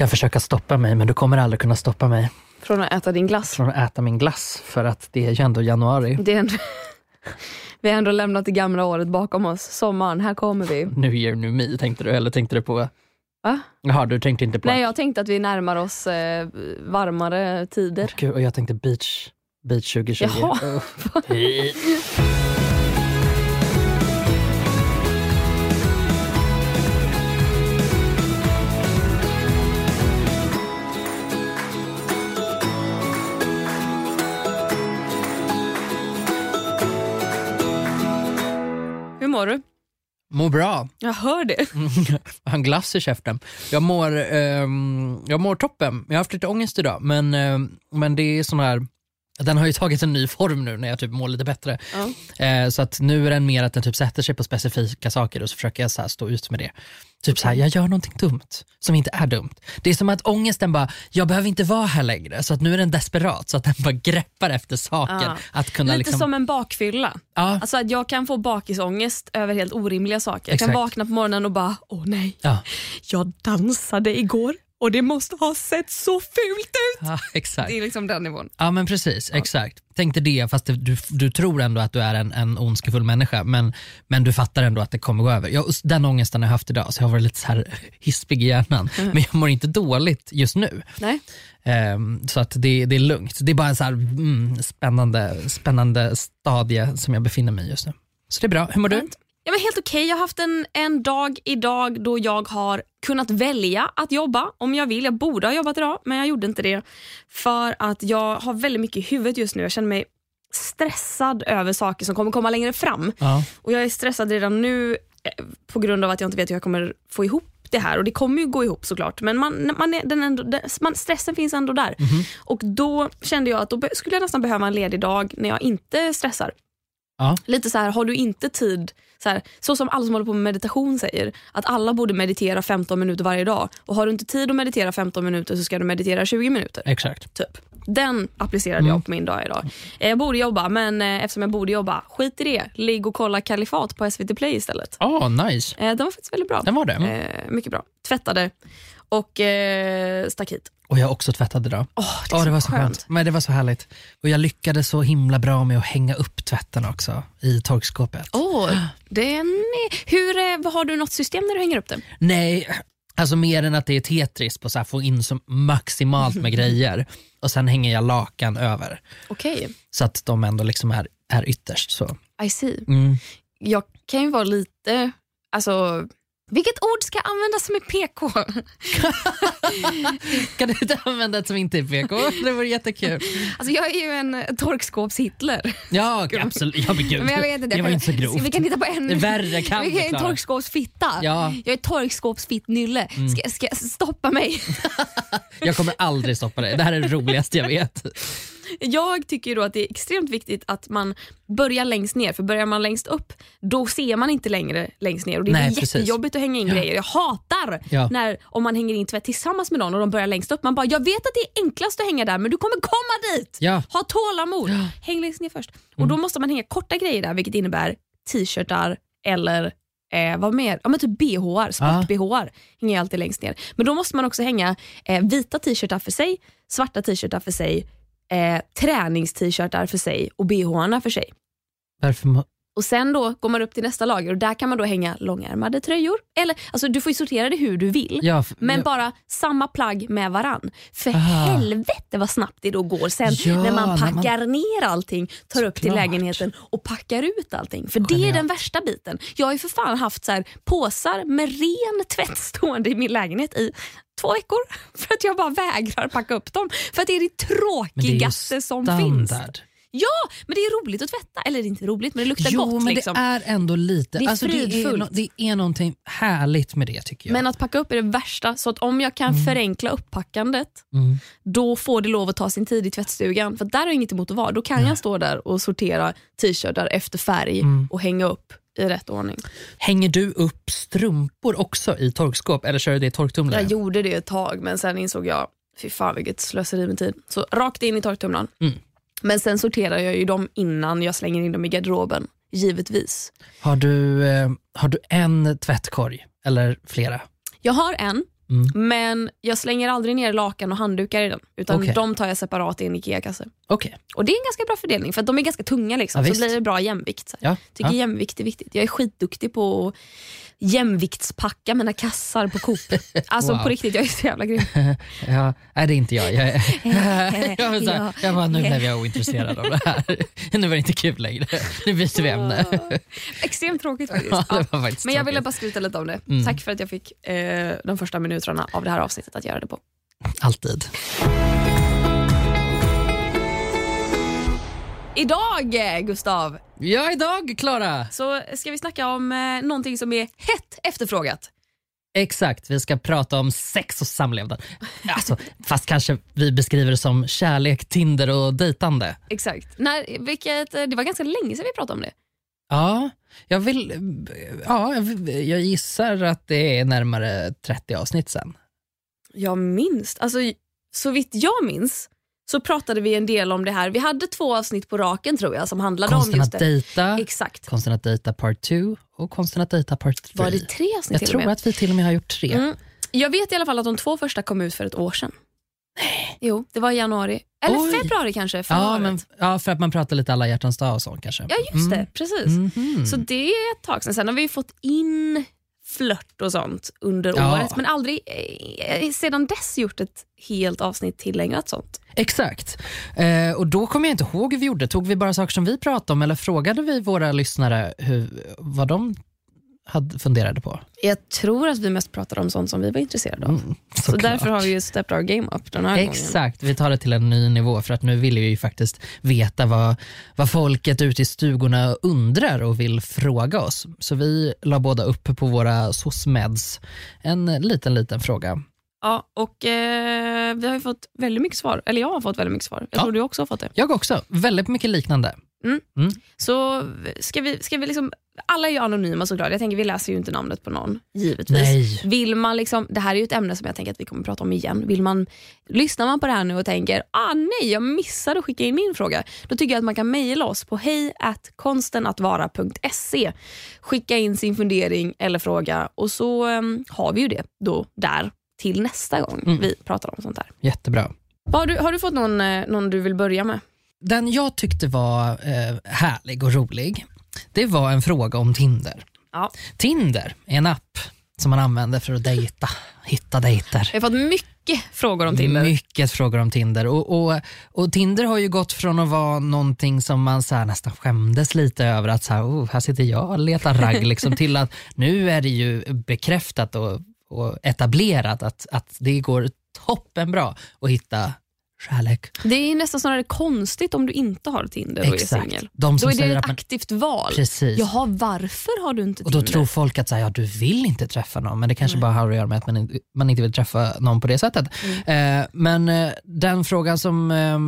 kan försöka stoppa mig men du kommer aldrig kunna stoppa mig Från att äta din glass. från att äta min glass för att det är ju ändå januari. Det är ändå, vi har ändå lämnat det gamla året bakom oss. Sommaren, här kommer vi. New year, new me tänkte du eller tänkte du på? Va? Jaha, du tänkte inte på Nej, jag tänkte att vi närmar oss eh, varmare tider. Gud, och jag tänkte beach, beach 2020. Jaha. mår du? Mår bra. Jag hör det. En glass i käften. Jag mår, ehm, jag mår toppen. Jag har haft lite ångest idag men, ehm, men det är sån här den har ju tagit en ny form nu när jag typ mår lite bättre. Eh, så att nu är den mer att den typ sätter sig på specifika saker och så försöker jag så stå ut med det. Typ så här, jag gör någonting dumt som inte är dumt. Det är som att ångesten bara, jag behöver inte vara här längre. Så att nu är den desperat så att den bara greppar efter saker. Ja. Att kunna Lite liksom, som en bakfylla. ja, Alltså att jag kan få bakisångest över helt orimliga saker. Jag kan Exakt. vakna på morgonen och bara, åh nej, ja, jag dansade igår och det måste ha sett så fult ut. ja, exakt. Det är liksom den nivån. Ja men precis, exakt. Tänk dig det fast det, du, du tror ändå att du är en, en ondskefull människa men, men du fattar ändå att det kommer gå över. Jag, den ångesten har jag haft idag så jag har varit lite så här hispig i hjärnan. Mm. Men jag mår inte dåligt just nu. Nej. Ehm, så att det, det är lugnt. Det är bara en så här, mm, spännande, spännande stadie som jag befinner mig i just nu. Så det är bra. Hur mår du? Ja, men helt okej. Jag har haft en, en dag idag då jag har kunnat välja att jobba om jag vill. Jag borde ha jobbat idag men jag gjorde inte det för att jag har väldigt mycket i huvudet just nu. Jag känner mig stressad över saker som kommer komma längre fram. Ja. Och Jag är stressad redan nu eh, på grund av att jag inte vet hur jag kommer få ihop det här och det kommer ju gå ihop såklart men man, man är, den ändå, man, stressen finns ändå där. Och då kände jag att då skulle jag nästan behöva en ledig dag när jag inte stressar. Ja. Lite så här, har du inte tid, så, här, så som alla som håller på med meditation säger, att alla borde meditera 15 minuter varje dag. Och har du inte tid att meditera 15 minuter så ska du meditera 20 minuter. Exakt. Typ. Den applicerade Mm. jag på min dag idag. Jag borde jobba, men eh, eftersom jag borde jobba, skit i det. Ligg och kolla Kalifat på SVT Play istället. Ja, nice. Eh, Den var faktiskt väldigt bra. Den var det. Eh, mycket bra. Tvättade och eh, stack hit. Och jag också tvättat idag. Åh, det, är det var så så skönt. Men det var så härligt. Och jag lyckades så himla bra med att hänga upp tvätten också i torkskåpet. Åh, den är... Hur, eh, har du något system när du hänger upp den? Nej, alltså mer än att det är Tetris på att få in så maximalt med grejer. Och sen hänger jag lakan över. Okej, Så att de ändå liksom är, är ytterst. Så. I see. Mm. Jag kan ju vara lite... Alltså, vilket ord ska användas som är PK? Kan du inte använda ett som inte är PK? Det vore jättekul. Alltså, jag är ju en torkskåps-Hitler. Ja, absolut. Ja, men gud. Men jag vet inte, det var inte så grovt. Vi kan titta på en... Det är värre kan vi kan torkskåpsfitta. Ja. Mm. Jag är torkskåpsfitt-nylle. Ska, ska jag stoppa mig? Jag kommer aldrig stoppa dig. Det här är det roligaste jag vet. Jag tycker då att det är extremt viktigt att man börjar längst ner, för börjar man längst upp då ser man inte längre längst ner och det är Nej, precis. jättejobbigt att hänga in grejer. Jag hatar Ja. när om man hänger in tvätt tillsammans med någon och de börjar längst upp. Man bara, jag vet att det är enklast att hänga där men du kommer komma dit. Ja. Ha tålamod. Häng längst ner först. Och Då måste man hänga korta grejer där vilket innebär t-shirtar eller Eh, vad mer? Ja, men typ bhar, sport-bhar hänger ju alltid längst ner. Men då måste man också hänga eh, vita t-shirtar för sig, svarta t-shirtar för sig, eh, tränings-t-shirtar för sig och bh för sig. Varför och Sen då går man upp till nästa lager och där kan man då hänga långärmade tröjor. Eller, alltså, du får ju sortera det hur du vill. Ja, Men ja. bara samma plagg med varann. För Aha. helvete vad snabbt det då går sen Ja, när man när man- packar ner allting, tar upp till Såklart. lägenheten och packar ut allting. För det är den värsta biten. Jag har ju för fan haft så här, påsar med ren tvätt stående i min lägenhet i två veckor för att jag bara vägrar packa upp dem. För att det är det Men det är tråkigaste som finns. Ja, men det är roligt att tvätta. Eller det är inte roligt, men det luktar Jo, gott. men liksom. det är ändå lite... Det är alltså, det, är no, det är någonting härligt med det tycker jag. Men att packa upp är det värsta, så att om jag kan förenkla uppackandet Mm. då får det lov att ta sin tid i tvättstugan. För där har jag inget emot att vara. Då kan jag stå där och sortera t-shirtar efter färg Mm. och hänga upp i rätt ordning. Hänger du upp strumpor också i torkskåp eller kör du det i torktumlare? Jag gjorde det ett tag men sen insåg jag, fy fan vilket slöseri med tid. Så rakt in i torktumlaren. Mm. Men sen sorterar jag ju dem innan jag slänger in dem i garderoben. Givetvis. Har, du, eh, har du en tvättkorg eller flera? Jag har en, Mm. Men jag slänger aldrig ner lakan och handdukar i den. Utan Okej. de tar jag separat i en IKEA-kasse. Okej. Och det är en ganska bra fördelning för de är ganska tunga liksom, Ja, så visst. blir det bra jämvikt. Så. Ja. Tycker ja. jämvikt är viktigt. Jag är skitduktig på att jämviktspacka mina kassar på Coop. Alltså Wow. på riktigt, jag är så jävla grym. ja. Nej, det är inte jag. Jag, är, jag, var här, jag bara, nu blev jag ointresserad av det här. Nu var det inte kul längre. Nu byter vi ämne. Extremt tråkigt faktiskt. Ja, faktiskt Men jag ville bara skryta lite om det. Mm. Tack för att jag fick eh, de första minuterna av det här avsnittet att göra det på. Alltid. Idag, Gustav, Ja, idag Klara. så ska vi snacka om eh, någonting som är hett efterfrågat. Exakt, vi ska prata om sex och samlevnad. Alltså, fast kanske vi beskriver det som kärlek, Tinder och dejtande. Exakt. När, vilket, eh, det var ganska länge sedan vi pratade om det. Ja, jag vill... Ja, jag gissar att det är närmare 30 avsnitt sen. Jag minns, alltså så vitt jag minns så pratade vi en del om det här. Vi hade två avsnitt på raken tror jag som handlade om Konsten just att det. dejta, Exakt. konsten att dejta part 2 och konsten att dejta part 3. Var det tre avsnitt Jag tror att vi till och med har gjort tre. Mm. Jag vet i alla fall att de två första kom ut för ett år sedan. Jo, det var i januari. Eller Oj. februari kanske. Förra Ja, året. men, ja, för att man pratar lite alla hjärtans dag och sånt kanske. ja just det. Precis. Mhm. Så det är ett tag sedan. Sen har vi fått in flört och sånt under Ja. året men aldrig eh, sedan dess gjort ett helt avsnitt tillägnat sånt. Exakt. Eh, och då kommer jag inte ihåg hur vi gjorde. Tog vi bara saker som vi pratade om eller frågade vi våra lyssnare hur, vad de hade, funderade på? Jag tror att vi mest pratade om sånt som vi var intresserade av. Mm, Så därför har vi ju stepped our game up den här gången. Exakt, vi tar det till en ny nivå för att nu vill vi ju faktiskt veta vad, vad folket ute i stugorna undrar och vill fråga oss. Så vi la båda upp på våra SOSMEDs en liten, liten fråga. Ja, och eh, vi har ju fått väldigt mycket svar. Eller jag har fått väldigt mycket svar. Jag Ja. tror du också har fått det. Jag också, väldigt mycket liknande. Så ska vi, ska vi liksom, alla är ju anonyma såklart. Jag tänker vi läser ju inte namnet på någon, givetvis. Nej. Vill man liksom, det här är ju ett ämne som jag tänker att vi kommer prata om igen. Vill man, lyssnar man på det här nu och tänker ah nej jag missade att skicka in min fråga. Då tycker jag att man kan mejla oss på hej konstenatvara.se. Skicka in sin fundering eller fråga och så em, har vi ju det då där till nästa gång Mm. vi pratar om sånt här. Jättebra. Har du, har du fått någon, eh, någon du vill börja med? Den jag tyckte var eh, härlig och rolig, det var en fråga om Tinder. Ja. Tinder är en app som man använder för att dejta, hitta dejter. Jag har fått mycket frågor om Tinder. Mycket frågor om Tinder. Och, och, och Tinder har ju gått från att vara någonting som man så här nästan skämdes lite över, att så här, oh, här sitter jag och letar ragg, liksom, till att nu är det ju bekräftat och, och etablerat att, att det går toppenbra att hitta kärlek. Det är nästan snarare konstigt om du inte har Tinder och är Exakt. singel. De Då är det ett man, aktivt val. Precis. Jaha, varför har du inte Och då Tinder? tror folk att så här, ja, du vill inte träffa någon, men det kanske bara har att göra med att man inte, man inte vill träffa någon på det sättet. Mm. Eh, men eh, den frågan som, eh,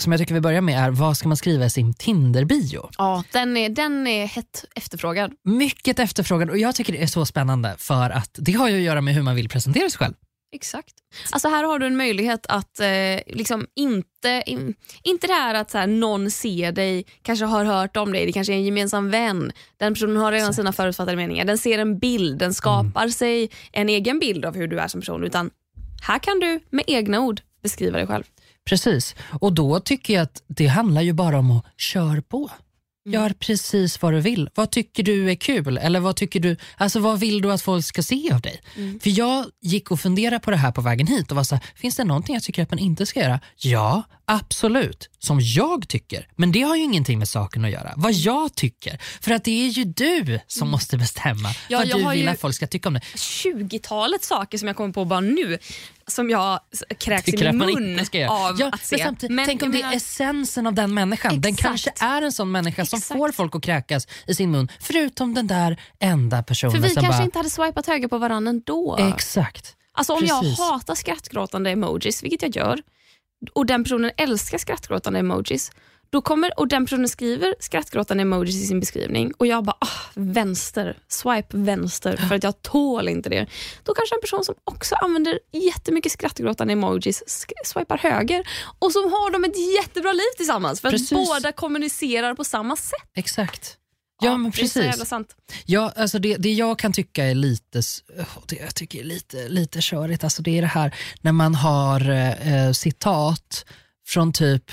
som jag tycker vi börjar med är, vad ska man skriva i sin Tinder-bio? Ja, den är, den är hett efterfrågad. Mycket efterfrågad och jag tycker det är så spännande för att det har ju att göra med hur man vill presentera sig själv. Exakt. Alltså här har du en möjlighet att eh, liksom inte, in, inte det här att så här, någon ser dig, kanske har hört om dig, det kanske är en gemensam vän. Den personen har redan sina förutfattade meningar. Den ser en bild, den skapar sig en egen bild av hur du är som person. Utan här kan du med egna ord beskriva dig själv. Precis, och då tycker jag att det handlar ju bara om att köra på. Gör precis vad du vill. Vad tycker du är kul? Eller vad tycker du, alltså vad vill du att folk ska se av dig? För jag gick och funderade på det här på vägen hit och var så här, finns det någonting jag tycker att man inte ska göra? Ja, absolut. Som jag tycker. Men det har ju ingenting med saken att göra. Vad jag tycker. För att det är ju du som måste bestämma Ja, vad du vill att folk ska tycka om det. 20-talet saker som jag kommer på bara nu som jag kräks i min mun inte ska göra. av ja, att Men se. samtidigt, tänk om det är essensen av den människan. Den Exakt. kanske är en sån människa som Exakt. får folk att kräkas i sin mun. Förutom den där enda personen För vi som kanske bara... inte hade swipat höger på varandra ändå. Exakt. Alltså om Precis. jag hatar skrattgråtande emojis, vilket jag gör, och den personen älskar skrattgråtande emojis, då kommer, och den personen skriver skrattgråtande emojis i sin beskrivning och jag bara ah, vänster, swipe vänster för att jag tål inte det. Då kanske en person som också använder jättemycket skrattgråtande emojis sk- swipar höger och så har de ett jättebra liv tillsammans för Precis. att båda kommunicerar på samma sätt. Exakt. Ja, men Det är så precis. jävla sant. Ja, alltså det, det jag kan tycka är lite, oh, det jag tycker är lite, lite körigt, alltså det är det här när man har eh, citat från typ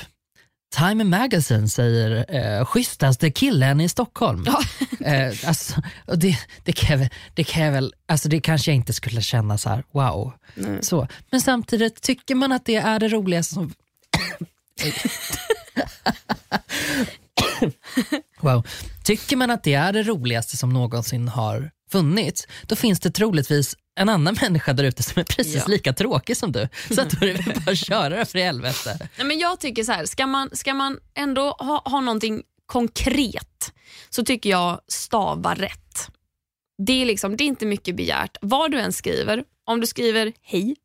Time Magazine säger eh, schysstaste killen i Stockholm. Ja. Eh, alltså, det, det, kan jag, det kan jag väl, alltså det kanske jag inte skulle känna så här, wow. Nej. Så. Men samtidigt, tycker man att det är det roligaste som... wow. Tycker man att det är det roligaste som någonsin har funnits, då finns det troligtvis en annan människa där ute som är precis Ja. lika tråkig som du. Så att då är det väl bara att köra det för i helvete. Nej, men jag tycker så här, ska man, ska man ändå ha, ha någonting konkret så tycker jag stava rätt. Det är, liksom, det är inte mycket begärt. Vad du än skriver, om du skriver hej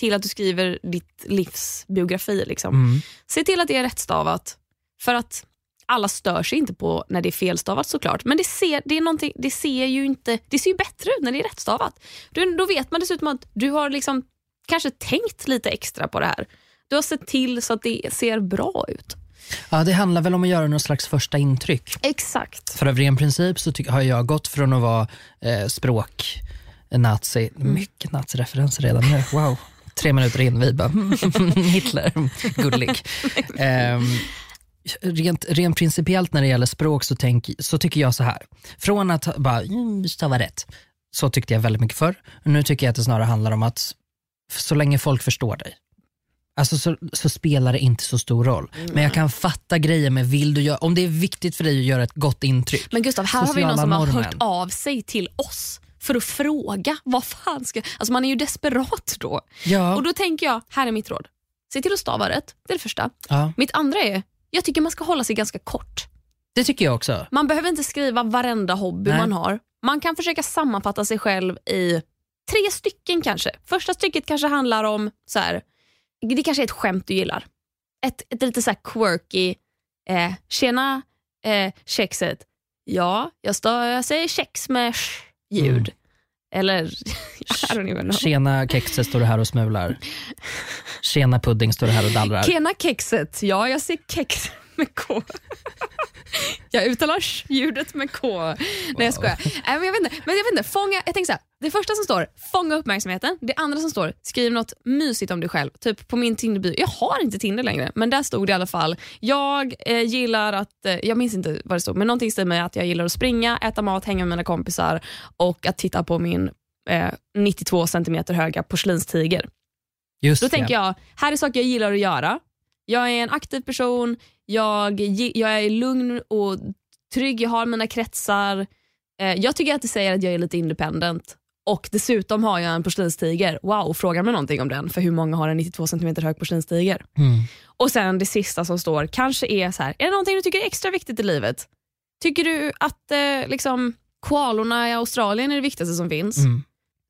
till att du skriver ditt livs biografi, liksom. Mm. se till att det är rättstavat. För att alla stör sig inte på när det är felstavat såklart. Men det ser, det är det ser, ju, inte, det ser ju bättre ut när det är rättstavat. Då, då vet man dessutom att du har liksom kanske tänkt lite extra på det här. Du har sett till så att det ser bra ut. Ja, det handlar väl om att göra någon slags första intryck. Exakt. För av ren princip så har jag gått från att vara eh, språk nazi, mycket nazireferenser redan nu, wow. Tre minuter in, vi bara Hitler, gullig. Ehm, rent, rent principiellt när det gäller språk så, tänk, så tycker jag så här. Från att bara mm, stava rätt, så tyckte jag väldigt mycket förr. Nu tycker jag att det snarare handlar om att så länge folk förstår dig, Alltså så, så spelar det inte så stor roll. Men jag kan fatta grejer med vill du göra, om det är viktigt för dig att göra ett gott intryck. Men Gustav, här har vi någon som har normen. hört av sig till oss för att fråga vad fan ska... Alltså man är ju desperat då. Ja, Och då tänker jag, här är mitt råd. Se till att stava rätt, det är det första. ja, Mitt andra är, jag tycker man ska hålla sig ganska kort. det tycker jag också. Man behöver inte skriva varenda hobby Nej. man har. Man kan försöka sammanfatta sig själv i tre stycken kanske. Första stycket kanske handlar om, så här, det kanske är ett skämt du gillar. Ett, ett lite så quirky, eh, tjena eh, kexet. Ja, jag, stå, jag säger kex med sh ljud. Mm. Eller, I don't even know. Tjena kexet står du här och smular. Tjena pudding står du här och dallrar. Kena kexet. Ja, jag ser kex med K. jag uttalar ljudet med K. Nej jag skojar. Nej, men jag vet inte. Men jag vet inte. Fånga, jag tänker så här, det första som står, fånga uppmärksamheten. Det andra som står, skriv något mysigt om dig själv. Typ på min Tinderbio. Jag har inte Tinder längre, men där stod det i alla fall. Jag eh, gillar att, eh, jag minns inte vad det stod, men någonting stämmer med att jag gillar att springa, äta mat, hänga med mina kompisar och att titta på min eh, 92 centimeter höga porslinstiger. Just Då det. tänker jag, här är saker jag gillar att göra. Jag är en aktiv person, jag, jag är lugn och trygg, jag har mina kretsar. Eh, jag tycker att det säger att jag är lite independent. Och dessutom har jag en porslinstiger. Wow, fråga mig någonting om den. För hur många har en 92 cm hög porslinstiger? Mm. Och sen det sista som står, kanske är så här, är det någonting du tycker är extra viktigt i livet? Tycker du att eh, liksom, koalorna i Australien är det viktigaste som finns? Mm.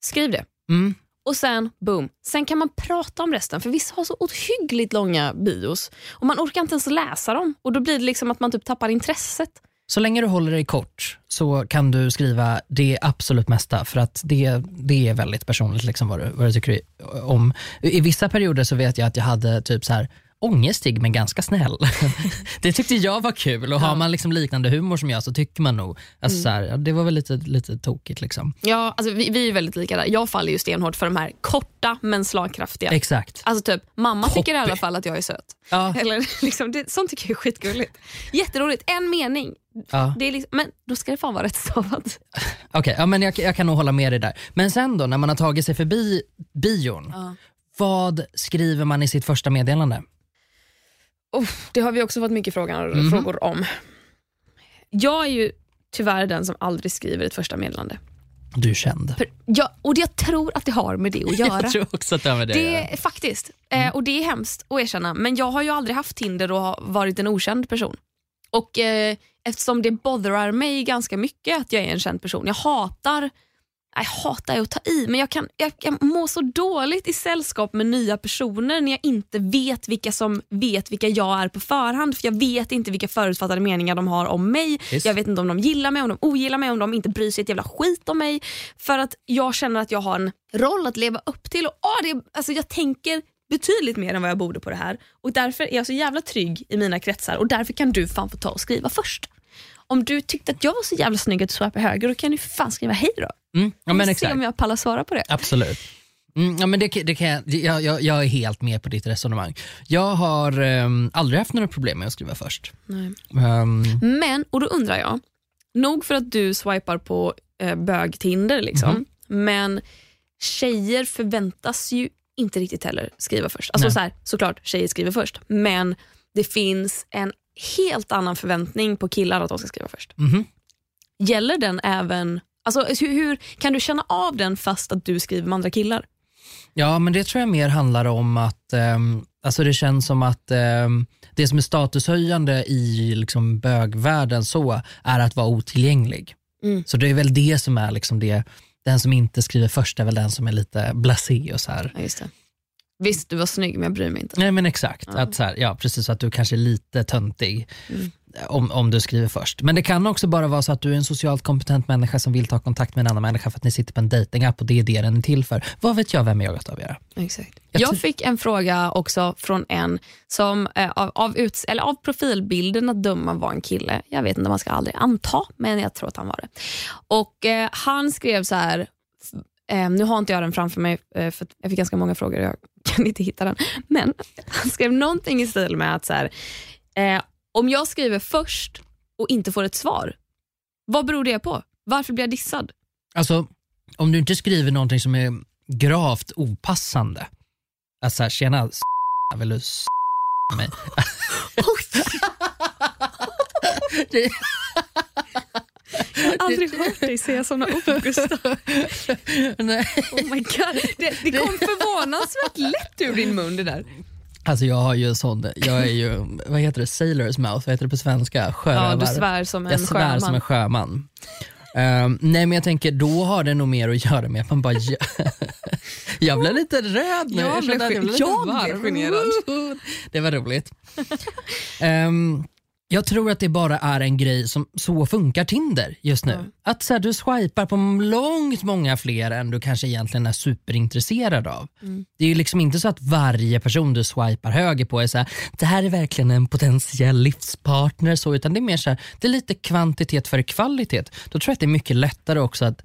Skriv det. Mm. Och sen, boom. Sen kan man prata om resten, för vissa har så ohyggligt långa bios och man orkar inte ens läsa dem och då blir det liksom att man typ tappar intresset. Så länge du håller dig kort så kan du skriva det absolut mesta för att det, det är väldigt personligt liksom vad, du, vad du tycker om. I vissa perioder så vet jag att jag hade typ så här ångestig men ganska snäll. det tyckte jag var kul och har man liksom liknande humor som jag så tycker man nog, alltså så här, ja, det var väl lite, lite tokigt liksom. Ja, alltså vi, vi är väldigt lika där. Jag faller ju stenhårt för de här korta men slagkraftiga. Exakt. Alltså typ, mamma Poppy. tycker i alla fall att jag är söt. Ja, Eller liksom, det, sånt tycker jag är skitgulligt. Jätteroligt, en mening. ja. Det är liksom, men då ska det fan vara rätt stavat. Okej, ja, men jag, jag kan nog hålla med dig där. Men sen då när man har tagit sig förbi bion, Ja. vad skriver man i sitt första meddelande? Oh, det har vi också fått mycket frågor, Mhm. frågor om. Jag är ju tyvärr den som aldrig skriver ett första meddelande. Du är känd. För jag, och jag tror att det har med det att göra. Jag tror också att det har med det, att Det göra. är faktiskt, eh, och det är hemskt att erkänna, men jag har ju aldrig haft Tinder och varit en okänd person. Och eh, Eftersom det botherar mig ganska mycket att jag är en känd person. Jag hatar jag hatar att ta i, men jag, kan, jag, jag mår så dåligt i sällskap med nya personer när jag inte vet vilka som vet vilka jag är på förhand. För Jag vet inte vilka förutfattade meningar de har om mig. Visst. Jag vet inte om de gillar mig, om de ogillar mig, om de inte bryr sig ett jävla skit om mig. För att jag känner att jag har en roll att leva upp till. Och, ah, det, alltså, jag tänker betydligt mer än vad jag borde på det här. Och Därför är jag så jävla trygg i mina kretsar och därför kan du fan få ta och skriva först. Om du tyckte att jag var så jävla snygg att du swipade höger, då kan du fan skriva hej då. Mm. Ja, men se exakt. om jag pallar svara på det. Absolut. Mm, ja, men det, det kan jag, jag, jag, är helt med på ditt resonemang. Jag har um, aldrig haft några problem med att skriva först. Nej. Um, Men, och då undrar jag, nog för att du swipar på eh, bögtinder, liksom, Mhm. men tjejer förväntas ju inte riktigt heller skriva först. Alltså Nej. så här, såklart, tjejer skriver först, men det finns en helt annan förväntning på killar att de ska skriva först. mhm. Gäller den även, alltså hur, hur kan du känna av den fast att du skriver med andra killar? Ja, men det tror jag mer handlar om att ehm, alltså det känns som att ehm, det som är statushöjande i liksom bögvärlden så är att vara otillgänglig. Mm. Så det är väl det som är liksom det, den som inte skriver först är väl den som är lite blasé och så här. Ja. Visst, du var snygg men jag bryr mig inte. Nej men exakt, Ja. att så här, ja, precis att du kanske är lite töntig Mm. om, om du skriver först. Men det kan också bara vara så att du är en socialt kompetent människa som vill ta kontakt med en annan människa för att ni sitter på en datingapp och det är det den är till för. Vad vet jag vem jag att avgöra? Exakt. Jag Jag fick en fråga också från en som eh, av, av, uts- eller av profilbilden att döma var en kille. Jag vet inte, man ska aldrig anta, men jag tror att han var det. Och eh, Han skrev så här, nu har inte jag den framför mig eh, för att jag fick ganska många frågor och jag kan inte hitta den. Men han skrev någonting i stil med att så här, eh, om jag skriver först och inte får ett svar, vad beror det på? Varför blir jag dissad? Alltså, om du inte skriver någonting som är gravt opassande. Alltså så här, tjena, s- vill du s- mig? Jag har aldrig hört dig säga såna ord Gustav. Nej. Oh my God. Det, det kom förvånansvärt lätt ur din mun det där. Alltså jag har ju sån, jag är ju, vad heter det, sailor's mouth, vad heter det på svenska? Ja, Sjörövar. du svär som en jag svär sjöman. som en sjöman. Ehm, nej men jag tänker då har det nog mer att göra med att man bara Jag blev lite röd nu. Jag blev gen- lite jag blev varm. generad. Det var roligt. Ehm, jag tror att det bara är en grej som så funkar Tinder just nu. Ja. Att så här, du swipar på långt många fler än du kanske egentligen är superintresserad av. Mm. Det är ju liksom inte så att varje person du swipar höger på är så här, det här är verkligen en potentiell livspartner så, utan det är mer så här, det är lite kvantitet före kvalitet. Då tror jag att det är mycket lättare också att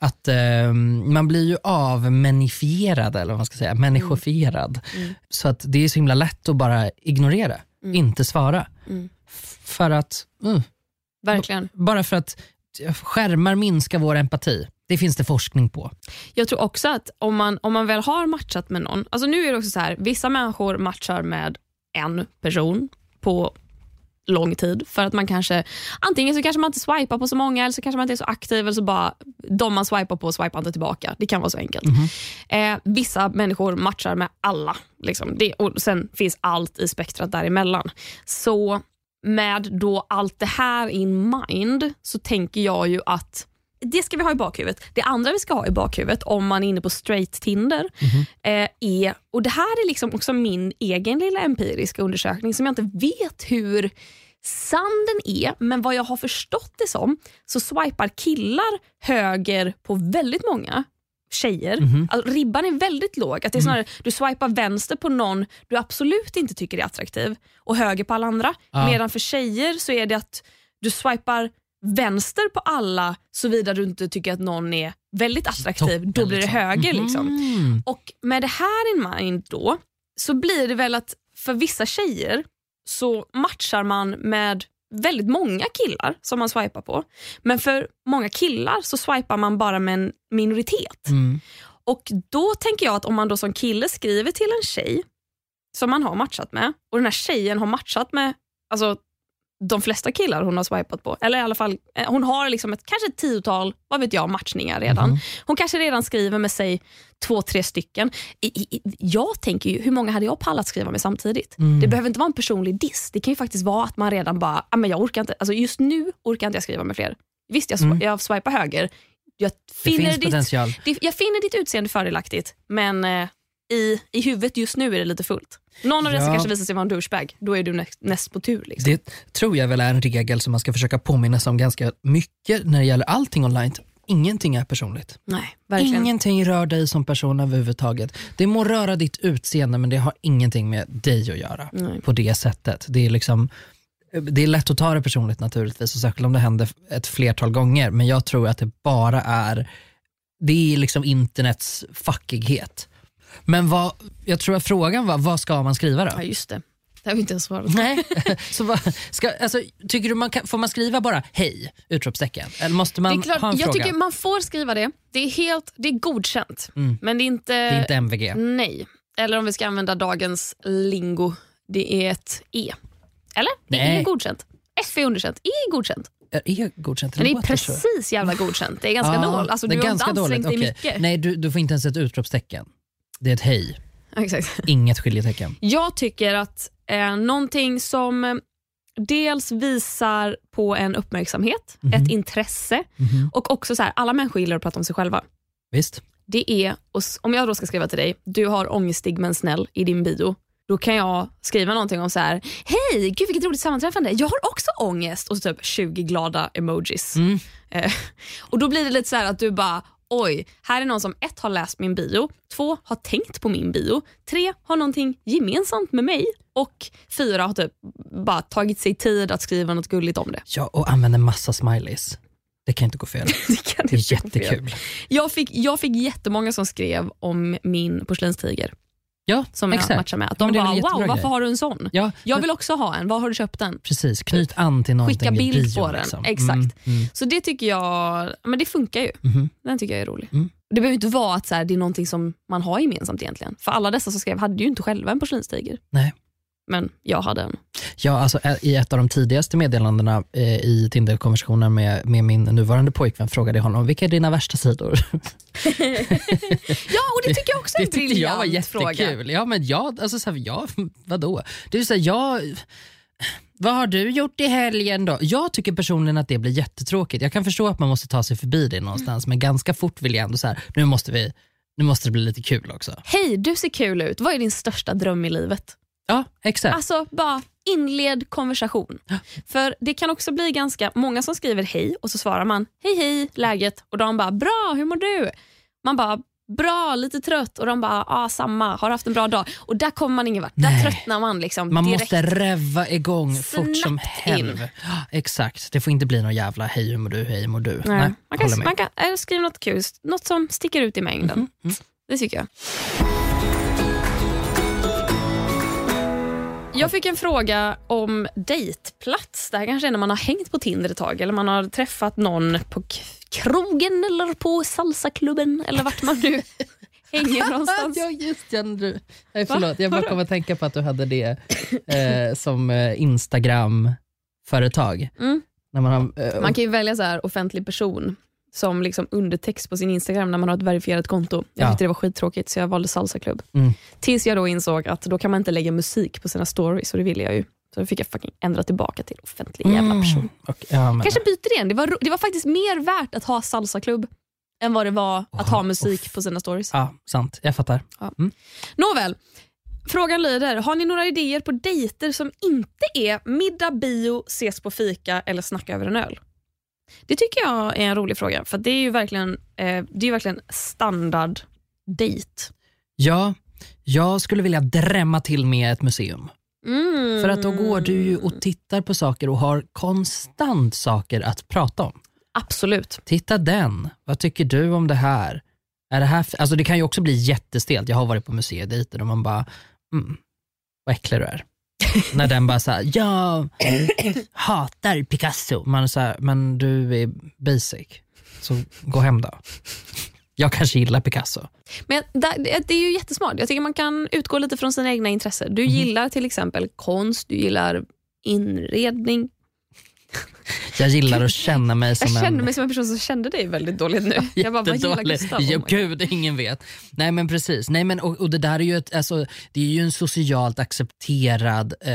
att ehm, man blir ju avmenifierad eller vad man ska säga, människofierad. Mm. Så att det är så himla lätt att bara ignorera, inte svara. Mm. För att, mm, Verkligen. bara för att skärmar minskar vår empati. Det finns det forskning på. Jag tror också att om man, om man väl har matchat med någon, alltså nu är det också så här, vissa människor matchar med en person på lång tid för att man kanske, antingen så kanske man inte swipar på så många eller så kanske man inte är så aktiv eller så bara de man swipar på swipar inte tillbaka. Det kan vara så enkelt. Eh, vissa människor matchar med alla liksom. det, och sen finns allt i spektrat däremellan. Så med då allt det här in mind så tänker jag ju att det ska vi ha i bakhuvudet. Det andra vi ska ha i bakhuvudet om man är inne på straight Tinder eh, är, och det här är liksom också min egen lilla empiriska undersökning som jag inte vet hur sann den är, men vad jag har förstått det som så swipar killar höger på väldigt många tjejer. Alltså, ribban är väldigt låg. Att det är snarare, Du swipar vänster på någon du absolut inte tycker är attraktiv och höger på alla andra. Ja. Medan för tjejer så är det att du swipar vänster på alla såvida du inte tycker att någon är väldigt attraktiv. Toppen, då blir det liksom. höger. Liksom. Mm. Och med det här in mind då så blir det väl att för vissa tjejer så matchar man med väldigt många killar som man swipar på. Men för många killar så swipar man bara med en minoritet. Mm. Och då tänker jag att om man då som kille skriver till en tjej som man har matchat med och den här tjejen har matchat med alltså, de flesta killar hon har swipat på. Eller i alla fall, eh, hon har liksom ett, kanske ett tiotal vad vet jag, matchningar redan. Mhm. Hon kanske redan skriver med sig två, tre stycken. I, i, jag tänker ju, hur många hade jag pallat skriva med samtidigt? Mm. Det behöver inte vara en personlig diss. Det kan ju faktiskt vara att man redan bara, ah, men jag orkar inte, alltså just nu orkar inte jag skriva med fler. Visst, jag, Mm. jag swipar höger. Jag Det finner, finns ditt, det, jag finner ditt utseende fördelaktigt, men eh, i, i huvudet just nu är det lite fullt. Någon av dessa Ja. kanske visar sig vara en douchebag. Då är du näst, näst på tur. Liksom. Det tror jag väl är en regel som man ska försöka påminna sig om ganska mycket när det gäller allting online. Ingenting är personligt. Nej, verkligen. Ingenting rör dig som person överhuvudtaget. Det må röra ditt utseende men det har ingenting med dig att göra Nej. på det sättet. Det är liksom det är lätt att ta det personligt naturligtvis och särskilt om det händer ett flertal gånger men jag tror att det bara är, det är liksom internets fuckighet. Men vad, jag tror att frågan var, vad ska man skriva då? Ja just det, det har vi inte ens svarat. Nej. Så vad, ska, alltså, tycker du man kan, får man skriva bara hej? Utropstecken? Eller måste man Det är klart, ha en jag fråga? tycker man får skriva det. Det är, helt, det är godkänt. Mm. Men det är inte... Det är inte MVG. Nej. Eller om vi ska använda dagens lingo, det är ett E. Eller? Det är godkänt. F är underkänt, E är godkänt. Är det godkänt? Men det är precis jävla godkänt. Det är ganska Ja, dåligt. Alltså, det är du har inte ansträngt dig dåligt. mycket. Nej, du, du får inte ens ett utropstecken. Det är ett hej, Exakt. inget skiljetecken. Jag tycker att eh, någonting som eh, dels visar på en uppmärksamhet, Mhm. ett intresse Mhm. och också så här, alla människor gillar att prata om sig själva. Visst? Det är, om jag då ska skriva till dig, du har ångestig men snäll i din bio. Då kan jag skriva någonting om så här, hej, gud vilket roligt sammanträffande, jag har också ångest och så typ 20 glada emojis. Mm. Eh, och Då blir det lite så här att du bara, oj, här är någon som ett har läst min bio, två har tänkt på min bio, tre har någonting gemensamt med mig och fyra har typ bara tagit sig tid att skriva något gulligt om det. Ja, och använder massa smileys. Det kan inte gå fel. Det, kan Det är inte gå fel. jättekul. Jag fick, jag fick jättemånga som skrev om min porslinstiger Ja, som jag exakt. matchar med. Att de bara, wow, varför grej. har du en sån? Ja, Jag vill också ha en, var har du köpt den? precis. Knyt an till någonting Skicka bild bion, på den. Liksom. Exakt. Mm, mm, Så det tycker jag, men det funkar ju. mhm. Den tycker jag är rolig. Mm. Det behöver inte vara att så här, det är någonting som man har gemensamt egentligen. För alla dessa som skrev hade ju inte själva en porslinstiger. Nej. Men jag hade en. Ja, alltså, I ett av de tidigaste meddelandena eh, i Tinder-konversationen med, med min nuvarande pojkvän frågade jag honom vilka är dina värsta sidor. Ja, och det tycker jag också är Det en tyckte jag var briljant fråga. jättekul. Ja, men jag, alltså, så här, ja, vadå? Det är så här, jag, vad har du gjort i helgen då? Jag tycker personligen att det blir jättetråkigt. Jag kan förstå att man måste ta sig förbi det någonstans, men ganska fort vill jag ändå så här, nu måste, vi, nu måste det bli lite kul också. Hej, du ser kul ut. Vad är din största dröm i livet? Ja, exakt. Alltså bara inled konversation. För det kan också bli ganska många som skriver hej och så svarar man hej hej läget och de bara bra hur mår du? Man bara bra lite trött och de bara ah, samma har haft en bra dag och där kommer man ingen vart. Där Nej. tröttnar man liksom Man direkt. måste reva igång fort som Snabbt helv. in. Ja, Exakt, det får inte bli någon jävla hej hur mår du, hej hur mår du. Nej. Nej, man kan, man kan skriva något kul, något som sticker ut i mängden. Mhm, mm. Det tycker jag. Jag fick en fråga om dejtplats. Det här kanske är när man har hängt på Tinder ett tag eller man har träffat någon på krogen eller på salsaklubben eller vart man nu hänger någonstans. Ja, just ja, du. Nej, förlåt, jag bara kom att tänka på att du hade det eh, som eh, Instagram-företag. Mm. När man har, eh, Man kan ju välja så här offentlig person som liksom undertext på sin Instagram när man har ett verifierat konto. Jag Ja. tyckte det var skittråkigt så jag valde salsaklubb. Mm. Tills jag då insåg att då kan man inte lägga musik på sina stories och det ville jag ju. Så då fick jag fucking ändra tillbaka till offentlig jävla person. Mm, och, ja, men, Kanske byter igen. Det var, det var faktiskt mer värt att ha salsaklubb än vad det var att ha musik på sina stories. Ja, sant. Jag fattar. Nåväl, frågan lyder, har ni några idéer på dejter som inte är middag, bio, ses på fika eller snacka över en öl? Det tycker jag är en rolig fråga, för det är ju verkligen, eh, det är verkligen standard dejt. Ja, jag skulle vilja drämma till med ett museum. Mm. För att då går du ju och tittar på saker och har konstant saker att prata om. Absolut. Titta den, vad tycker du om det här? Är det, här alltså det kan ju också bli jättestelt. Jag har varit på museidejter och man bara, mm, vad äcklig du är. När den bara såhär, jag hatar Picasso. Man så här, men du är basic, så gå hem då. Jag kanske gillar Picasso. Men det, det är ju jättesmart. Jag tycker man kan utgå lite från sina egna intressen. Du gillar till exempel konst, du gillar inredning. Jag gillar att känna mig som Jag en... känner mig som en person som kände dig väldigt dåligt nu. Jag bara, vad gillar. Gustav? Ja, gud, ingen vet. Nej men precis. Nej, men, och, och det där är ju, ett, alltså, det är ju en socialt accepterad eh,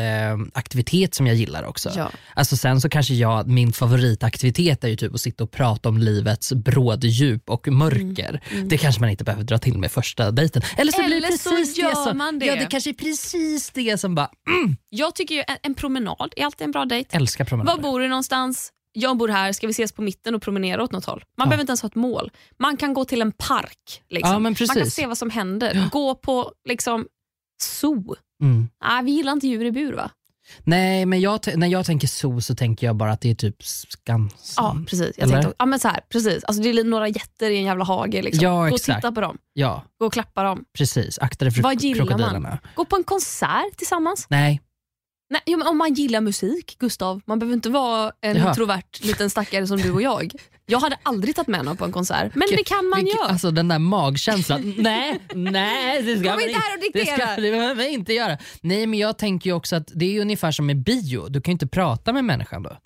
aktivitet som jag gillar också. Ja. Alltså, sen så kanske jag, min favoritaktivitet är ju typ att sitta och prata om livets bråddjup och mörker. Det kanske man inte behöver dra till med första dejten. Eller så blir det Eller så precis gör det som, man det. Ja, det kanske är precis det som bara, mm, Jag tycker ju en, en promenad är alltid en bra dejt. älskar promenader. Var bor du någonstans? Jag bor här, ska vi ses på mitten och promenera åt något håll? Man behöver inte ens ha ett mål. Man kan gå till en park. Liksom. Ja, man kan se vad som händer. Gå på liksom zoo. Mm. Nej, vi gillar inte djur i bur va? Nej, men jag, när jag tänker zoo så tänker jag bara att det är typ Skansen. Ja precis. Jag Eller? tänkte, ja, men så här, precis. Alltså, det är några jätter i en jävla hage. Liksom. Ja, Gå och titta på dem. Ja, Gå och klappa dem. precis. Akta dig för Vad gillar man? krokodilerna. Gå på en konsert tillsammans. Nej, Nej, jo, men om man gillar musik, Gustav. Man behöver inte vara en Ja. introvert liten stackare som du och jag. Jag hade aldrig tagit med någon på en konsert, men det kan man göra. Alltså den där magkänslan. nej, nej det ska Kom man inte här och Det ska det man inte göra. Nej men jag tänker ju också att det är ungefär som med bio. Du kan ju inte prata med människan då.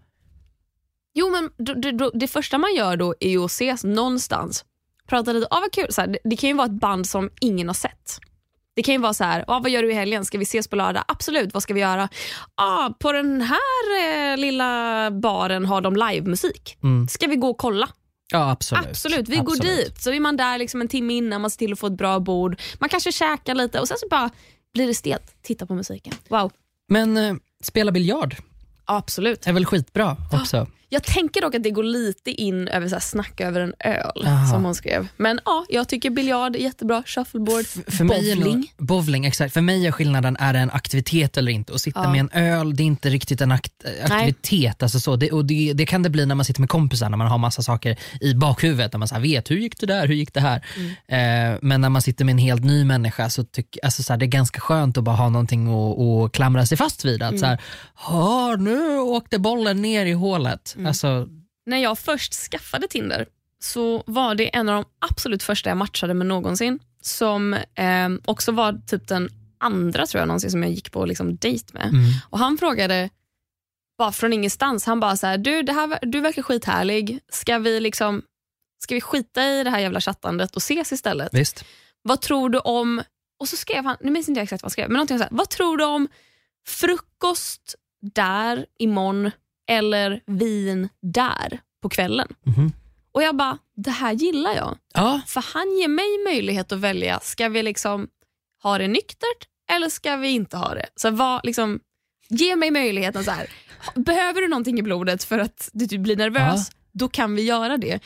Jo, men då, då, då, det första man gör då är ju att ses någonstans. Prata lite, ah, vad kul. Så här, det, det kan ju vara ett band som ingen har sett. Det kan ju vara så här, ah, vad gör du i helgen? Ska vi ses på lördag? Absolut, vad ska vi göra? Ah, på den här eh, lilla baren har de livemusik. Mm. Ska vi gå och kolla? Ja absolut. Absolut, vi går Absolut. dit. Så är man där liksom en timme innan, man ser till att få ett bra bord. Man kanske käkar lite och sen så bara blir det stelt. Titta på musiken. Wow. Men eh, spela biljard Absolut. är väl skitbra också. Jag tänker dock att det går lite in över så här, snacka över en öl, Aha. som hon skrev. Men ja, jag tycker biljard är jättebra. Shuffleboard, För mig är nog- bowling. bowling, exakt. För mig är skillnaden, är det en aktivitet eller inte? Att sitta Ja. med en öl, det är inte riktigt en akt aktivitet. Alltså så. Det, och det, det kan det bli när man sitter med kompisar, när man har massa saker i bakhuvudet. Där man så här vet, hur gick det där, hur gick det här? Mm. Eh, men när man sitter med en helt ny människa så tycker alltså så här, det är ganska skönt att bara ha någonting att, att klamra sig fast vid. Att så Mm. här, "Ha, nu åkte bollen ner i hålet. Mm. Alltså, När jag först skaffade Tinder så var det en av de absolut första jag matchade med någonsin. Som eh, också var typ den andra tror jag någonsin som jag gick på liksom, dejt med. mm. Och Han frågade bara från ingenstans, han bara så här, du, det här, du verkar skithärlig. Ska vi, liksom, ska vi skita i det här jävla chattandet och ses istället? Visst. Vad tror du om, och så skrev han, nu minns inte jag exakt vad han skrev, men någonting så här, vad tror du om frukost där imorgon eller vin där på kvällen? Mhm. Och jag bara, det här gillar jag. Ja, För han ger mig möjlighet att välja, ska vi liksom ha det nyktert eller ska vi inte ha det? Så vad, liksom, ge mig möjligheten så här. behöver du någonting i blodet för att du typ blir nervös, då kan vi göra det.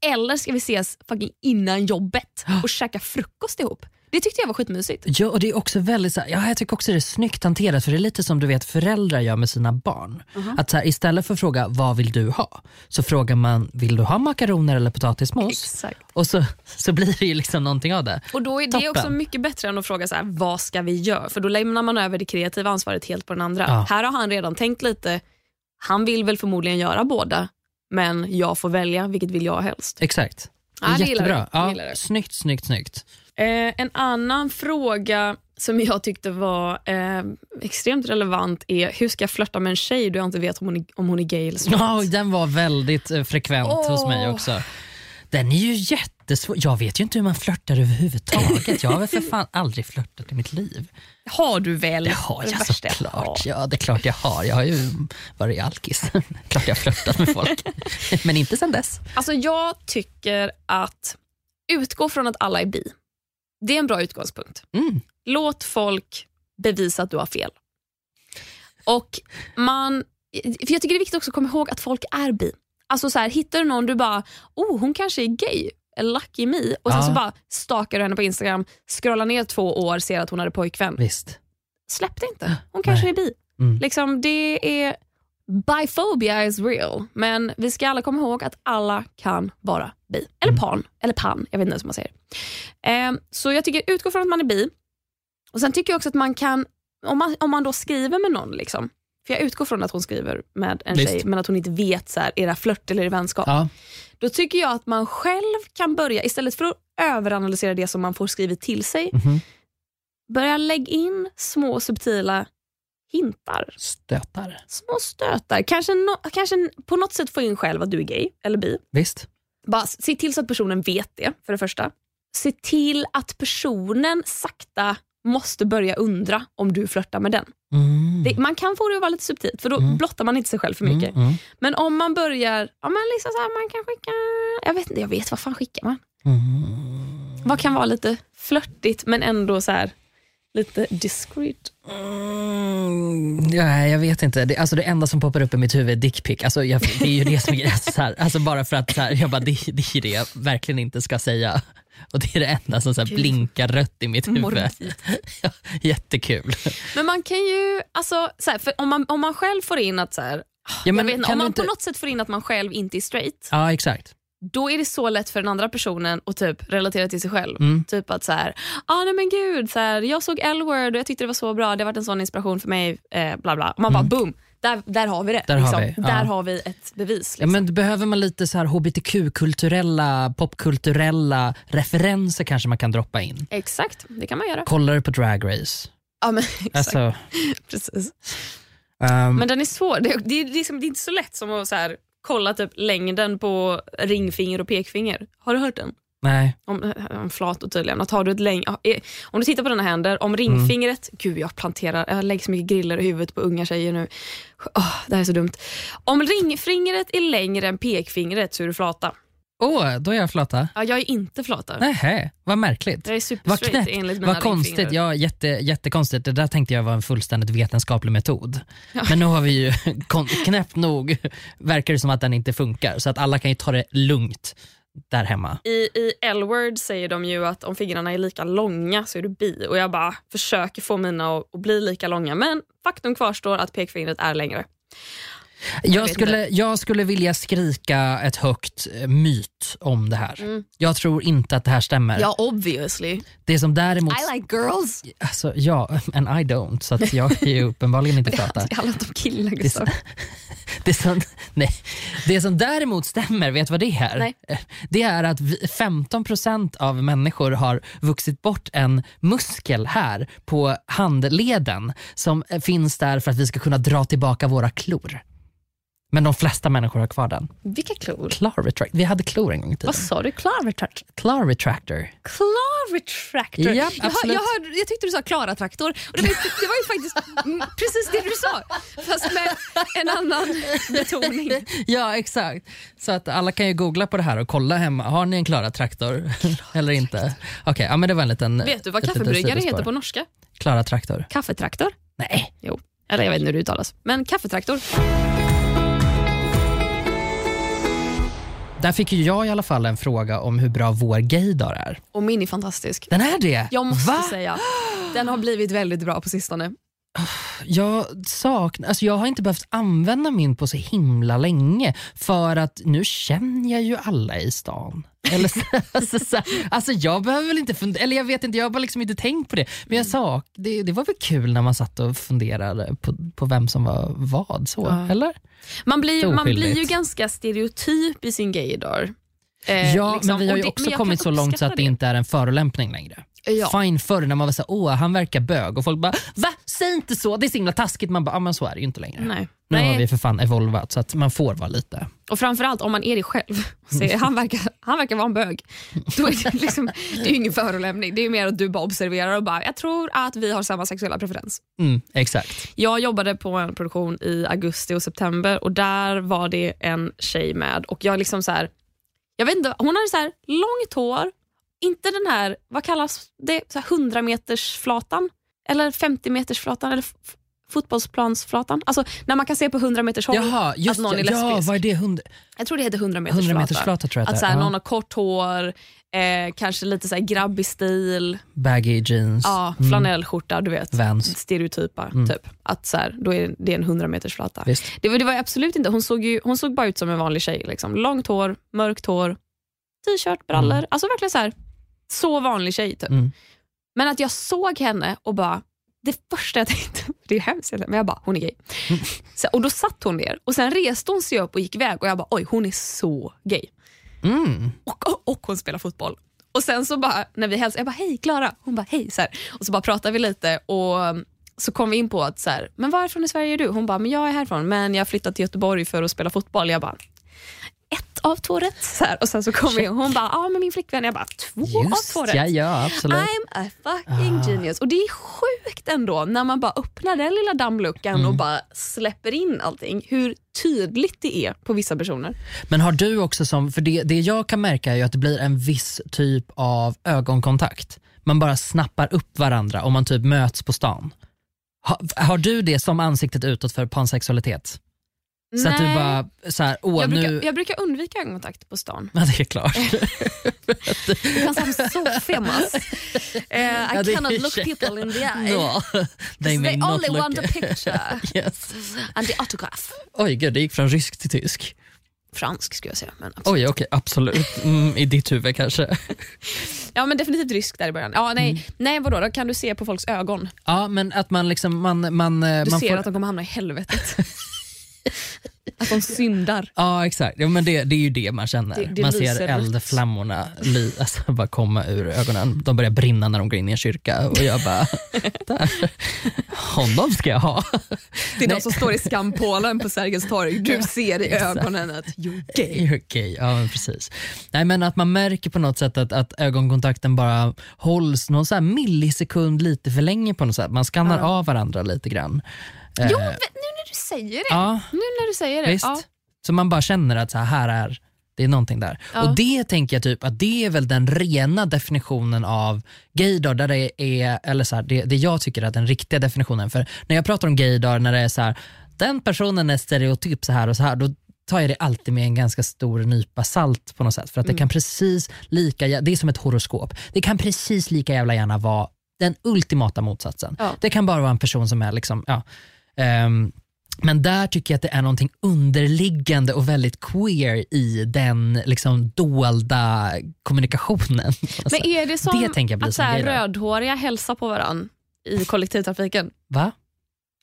Eller ska vi ses fucking innan jobbet och käka frukost ihop? Det tyckte jag var skitmysigt. Ja, och det är också väldigt så här, ja, jag tycker också det är snyggt hanterat för det är lite som du vet föräldrar gör med sina barn. Att så här, istället för att fråga vad vill du ha så frågar man vill du ha makaroner eller potatismos? Exakt. Och så, så blir det ju liksom någonting av det. Och då är det Toppen. också mycket bättre än att fråga så här, vad ska vi göra? För då lämnar man över det kreativa ansvaret helt på den andra. Ja. Här har han redan tänkt lite, han vill väl förmodligen göra båda, men jag får välja, vilket vill jag helst. Exakt. Ja, jättebra. Det Ja, snyggt, snyggt, snyggt. Eh, en annan fråga som jag tyckte var eh, extremt relevant är hur ska jag flörta med en tjej då jag inte vet om hon är, om hon är gay eller straight? Ja, den var väldigt eh, frekvent hos mig också. Den är ju jättesvår. Jag vet ju inte hur man flörtar överhuvudtaget. Jag har väl för fan aldrig flörtat i mitt liv. Har du väl? Det har jag såklart. Ja, det är klart jag har. Jag har ju varit alkis. klart jag har flörtat med folk. Men inte sen dess. Alltså jag tycker att utgå från att alla är bi. Det är en bra utgångspunkt. Mm. Låt folk bevisa att du har fel. Och man, för Jag tycker det är viktigt också att komma ihåg att folk är bi. Alltså så här, Hittar du någon du bara, oh hon kanske är gay, lucky me. Och sen Ja. så bara stakar du henne på Instagram, scrollar ner två år, ser att hon hade pojkvän. Visst. Släpp det inte, hon kanske Nej. är bi. Mm. Liksom, det är, biphobia is real, men vi ska alla komma ihåg att alla kan vara bi. Eller Mm. pan, eller pan, jag vet inte ens hur man säger. Ehm, så jag tycker utgå från att man är bi. Och Sen tycker jag också att man kan, om man, om man då skriver med någon, liksom, för jag utgår från att hon skriver med en Visst. tjej, men att hon inte vet, så här, är det flört eller är det vänskap? Ja. Då tycker jag att man själv kan börja, istället för att överanalysera det som man får skrivet till sig, Mhm. börja lägga in små subtila hintar Stötar. små stötar. Kanske, no, kanske på något sätt få in själv att du är gay eller bi. Visst. Bara se till så att personen vet det, för det första. Se till att personen sakta måste börja undra om du flörtar med den. Mm. Det, man kan få det att vara lite subtilt, för då Mm. blottar man inte sig själv för mycket. Mm, mm, Men om man börjar, ja, men liksom så här, man kan skicka, jag vet inte, jag vet vad fan skickar man? mm. Vad kan vara lite flörtigt men ändå så här lite discreet. Mm, ja, jag vet inte. Det, alltså det enda som poppar upp i mitt huvud är dickpic. Alltså jag, det är ju det som är alltså så här, alltså Bara för att här, jag bara, det, det är det jag verkligen inte ska säga. Och Det är det enda som så här, blinkar rött i mitt huvud. Morbid. Ja, jättekul. Men man kan ju, alltså, så här, om, man, om man själv får in att så här, Ja, men vet, om man inte- på något sätt får in att man själv inte är straight, Ja, exakt. Då är det så lätt för den andra personen att typ relatera till sig själv. Mm. Typ att så här, ah, nej men gud, så här, jag såg L-word och jag tyckte det var så bra, det har varit en sån inspiration för mig. Eh, bla bla. Och man bara boom, där, där har vi det. Mm. Där har liksom. vi, ja. där har vi ett bevis. Ja, Liksom. men behöver man lite så här hbtq-kulturella, popkulturella referenser kanske man kan droppa in. Exakt, det kan man göra. Kollar du på Drag Race? Ja, men, exakt, Alltså, precis. ehm, Men den är svår. Det, det, är liksom, det är inte så lätt som att så här, kolla typ längden på ringfinger och pekfinger. Har du hört den? nej. Om, om flator tydligen. Att har du ett läng, eh, om du tittar på dina händer, om ringfingret... Gud, jag planterar, jag lägger så mycket griller i huvudet på unga tjejer nu. Åh, det här är så dumt. Om ringfingret är längre än pekfingret så är du flata. Åh, då är jag flata. Ja, jag är inte flata. Nähä, vad märkligt. Jag är Vad knäppt, enligt mina vad konstigt. Ja, jätte, jättekonstigt. Det där tänkte jag var en fullständigt vetenskaplig metod. Men nu har vi ju knäppt nog, verkar det som att den inte funkar. Så att alla kan ju ta det lugnt där hemma. I, I L-word säger de ju att om fingrarna är lika långa så är du bi. Och Jag bara försöker få mina att, att bli lika långa. Men faktum kvarstår att pekfingret är längre. Jag vet skulle, jag skulle vilja skrika ett högt eh, myt om det här. Mm. Jag tror inte att det här stämmer. Ja, obviously. Det som däremot... I like girls. Alltså, ja, and I don't. Så att jag är ju uppenbarligen inte flata. Det handlar inte om killar, Gustav. Det som, nej. det som däremot stämmer, vet du vad det är? Nej. Det är att vi, 15% av människor har vuxit bort en muskel här på handleden som eh, finns där för att vi ska kunna dra tillbaka våra klor. Men de flesta människor har kvar den. Vilka klor? Claw retract. Vi hade klor en gång i tiden. Vad sa du? Claw retractor? Claw retractor. Claw retractor. Japp, jag, hör- jag, hörde, jag tyckte du sa Klara-traktor. Och det, var, ju- det var ju faktiskt precis det du sa, fast med en annan betoning. Ja, exakt. Så att alla kan ju googla på det här och kolla hemma. Har ni en Klara traktor eller inte? Okej, ja, men det var en liten Vet du vad kaffebryggare heter på norska? Klara traktor. Kaffetraktor? Nej. Jo. Eller jag vet inte hur det uttalas. Men kaffetraktor. Där fick ju jag i alla fall en fråga om hur bra vår gaydar är. Och min är fantastisk. Den är det? Jag måste Va? säga, den har blivit väldigt bra på sistone. Jag, saknar, alltså jag har inte behövt använda min på så himla länge för att nu känner jag ju alla i stan. Eller så, alltså, så, alltså jag behöver väl inte fundera, eller jag vet inte, jag har bara liksom inte tänkt på det. Men jag sa, det, det var väl kul när man satt och funderade på, på vem som var vad. så Ja. Eller? Man blir, man blir ju ganska stereotyp i sin gaydar. Eh, Ja, liksom. men vi har ju det- också kommit så långt så att det inte är en förolämpning längre. Ja. Fine förr när man var såhär, åh han verkar bög och folk bara, va? Säg inte så, det är så himla taskigt. Man bara, ja men så är det ju inte längre. Nej. Nu har Nej. vi för fan evolvat så att man får vara lite. Och framförallt om man är det själv. Se, han, verkar, han verkar vara en bög. Då är det, liksom, det är ju ingen förolämpning. Det är mer att du bara observerar och bara, jag tror att vi har samma sexuella preferens. Mm, exakt. Jag jobbade på en produktion i augusti och september och där var det en tjej med och jag liksom så här, jag vet inte, hon hade så här långt hår, inte den här, vad kallas det, så här 100 meters flatan eller 50 meters flatan eller fotbollsplansflatan. Alltså när man kan se på 100 meters håll Jaha, att någon är ja, ja, lesbisk. vad är det? 100, Jag tror det heter 100 meters 100 flata. meters flata tror jag Att så här, är. någon Ja. har kort hår, eh, kanske lite så här grabbig stil, Baggy jeans, ja, Mm. flanellskjorta, du vet. Vans. Stereotypa, typ. Att så här, då är det en 100 meters flata. Visst. Det var, det var absolut inte, hon såg, ju, hon såg bara ut som en vanlig tjej. Liksom. Långt hår, mörkt hår, t-shirt, brallor. Mm. Alltså verkligen så här, så vanlig tjej. Typ. Mm. Men att jag såg henne och bara, det första jag tänkte, det är hemskt men jag bara, hon är gay. Så, och då satt hon ner och sen reste hon sig upp och gick iväg och jag bara, oj hon är så gay. Mm. Och, och, och hon spelar fotboll. Och sen så bara, när vi hälsade, jag bara hej Klara, hon bara hej. Så här. Och så bara pratade vi lite och um, så kom vi in på att så här, men varifrån i Sverige är du? Hon bara, men jag är härifrån men jag har flyttat till Göteborg för att spela fotboll. Jag bara, ett av två rätt. Så här. Och sen så kom vi och hon bara, ja men min flickvän. Jag bara, två av Just två rätt. ja, ja absolut. I'm a fucking genius. Och det är sjukt ändå när man bara öppnar den lilla dammluckan Mm. och bara släpper in allting. Hur tydligt det är på vissa personer. Men har du också som, för det, det jag kan märka är ju att det blir en viss typ av ögonkontakt. man bara snappar upp varandra och man typ möts på stan. Ha, har du det som ansiktet utåt för pansexualitet? Så att du Nej. bara, så här, åh jag, brukar, nu... jag brukar undvika ögonkontakt på stan. Ja, det är klart. Because I'm so famous. Uh, I Ja, cannot look people in the eye. no, they they only look... want the picture yes. and the autograph. Oj gud, det gick från rysk till tysk. Fransk skulle jag säga. Men absolut. Oj, okej, absolut. Mm, I ditt huvud kanske. Ja men definitivt rysk där i början. Ja, nej, Mm. nej vadå, då kan du se på folks ögon. Ja, men att man liksom, man, man, eh, Du man ser får... att de kommer hamna i helvetet. att de syndar. Ja exakt, ja, men det, det är ju det man känner. Det- det man ser eldflammorna ly, alltså, bara komma ur ögonen. De börjar brinna när de går in i en kyrka och jag bara, där. honom ska jag ha. Det är Nej. de som står i skampålen på Sergels torg. Du ser i ögonen att you're gay. Okej, okej, ja precis. Nej men att man märker på något sätt att, att ögonkontakten bara hålls någon så millisekund lite för länge på något sätt. Man skannar Ja. av varandra lite grann. Jo, Eh, men nu när du säger det. ja, Nu när du säger det. visst. Ja. Så man bara känner att så här, här är det är någonting där. Ja. Och det tänker jag typ att det är väl den rena definitionen av gaydar, där det är, eller så här, det, det jag tycker är den riktiga definitionen. För när jag pratar om gaydar, när det är så här, den personen är stereotyp så här och så här, då tar jag det alltid med en ganska stor nypa salt på något sätt. För att det Mm. kan precis lika, det är som ett horoskop, det kan precis lika jävla gärna vara den ultimata motsatsen. Ja. Det kan bara vara en person som är liksom, ja, ehm, men där tycker jag att det är någonting underliggande och väldigt queer i den liksom dolda kommunikationen. Alltså, Men är det som Det tänker jag blir att så här, rödhåriga hälsar på varandra i kollektivtrafiken? Va?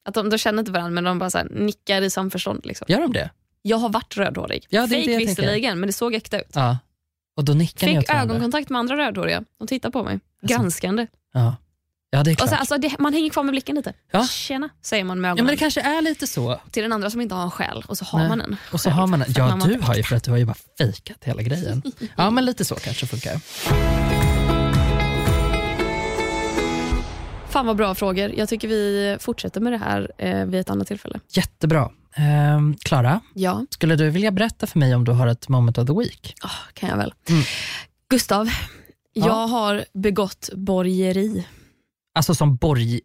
Att de, de känner inte varandra men de bara så här, nickar i samförstånd. Liksom. Gör de det? Jag har varit rödhårig. Ja, det Fake visserligen men det såg äkta ut. Ja. Och då nickar ni Fick ögonkontakt med andra rödhåriga. De tittar på mig. Alltså, Granskande. Ja. Ja, det är Och klart. så, alltså, det, man hänger kvar med blicken lite. Ja. Tjena, säger man med ja, ögonen. men det kanske är lite så. Till den andra som inte har en själ och så har Nej. man en. Och så har man, För ja du har ju för att du har ju bara fejkat hela grejen. Ja men lite så kanske funkar. Fan vad bra frågor. Jag tycker vi fortsätter med det här eh, vid ett annat tillfälle. Jättebra. Ehm, Klara, Ja, skulle du vilja berätta för mig om du har ett moment of the week? ah, kan jag väl. Mm. Gustav, Ja. jag har begått borgeri. Alltså som borg,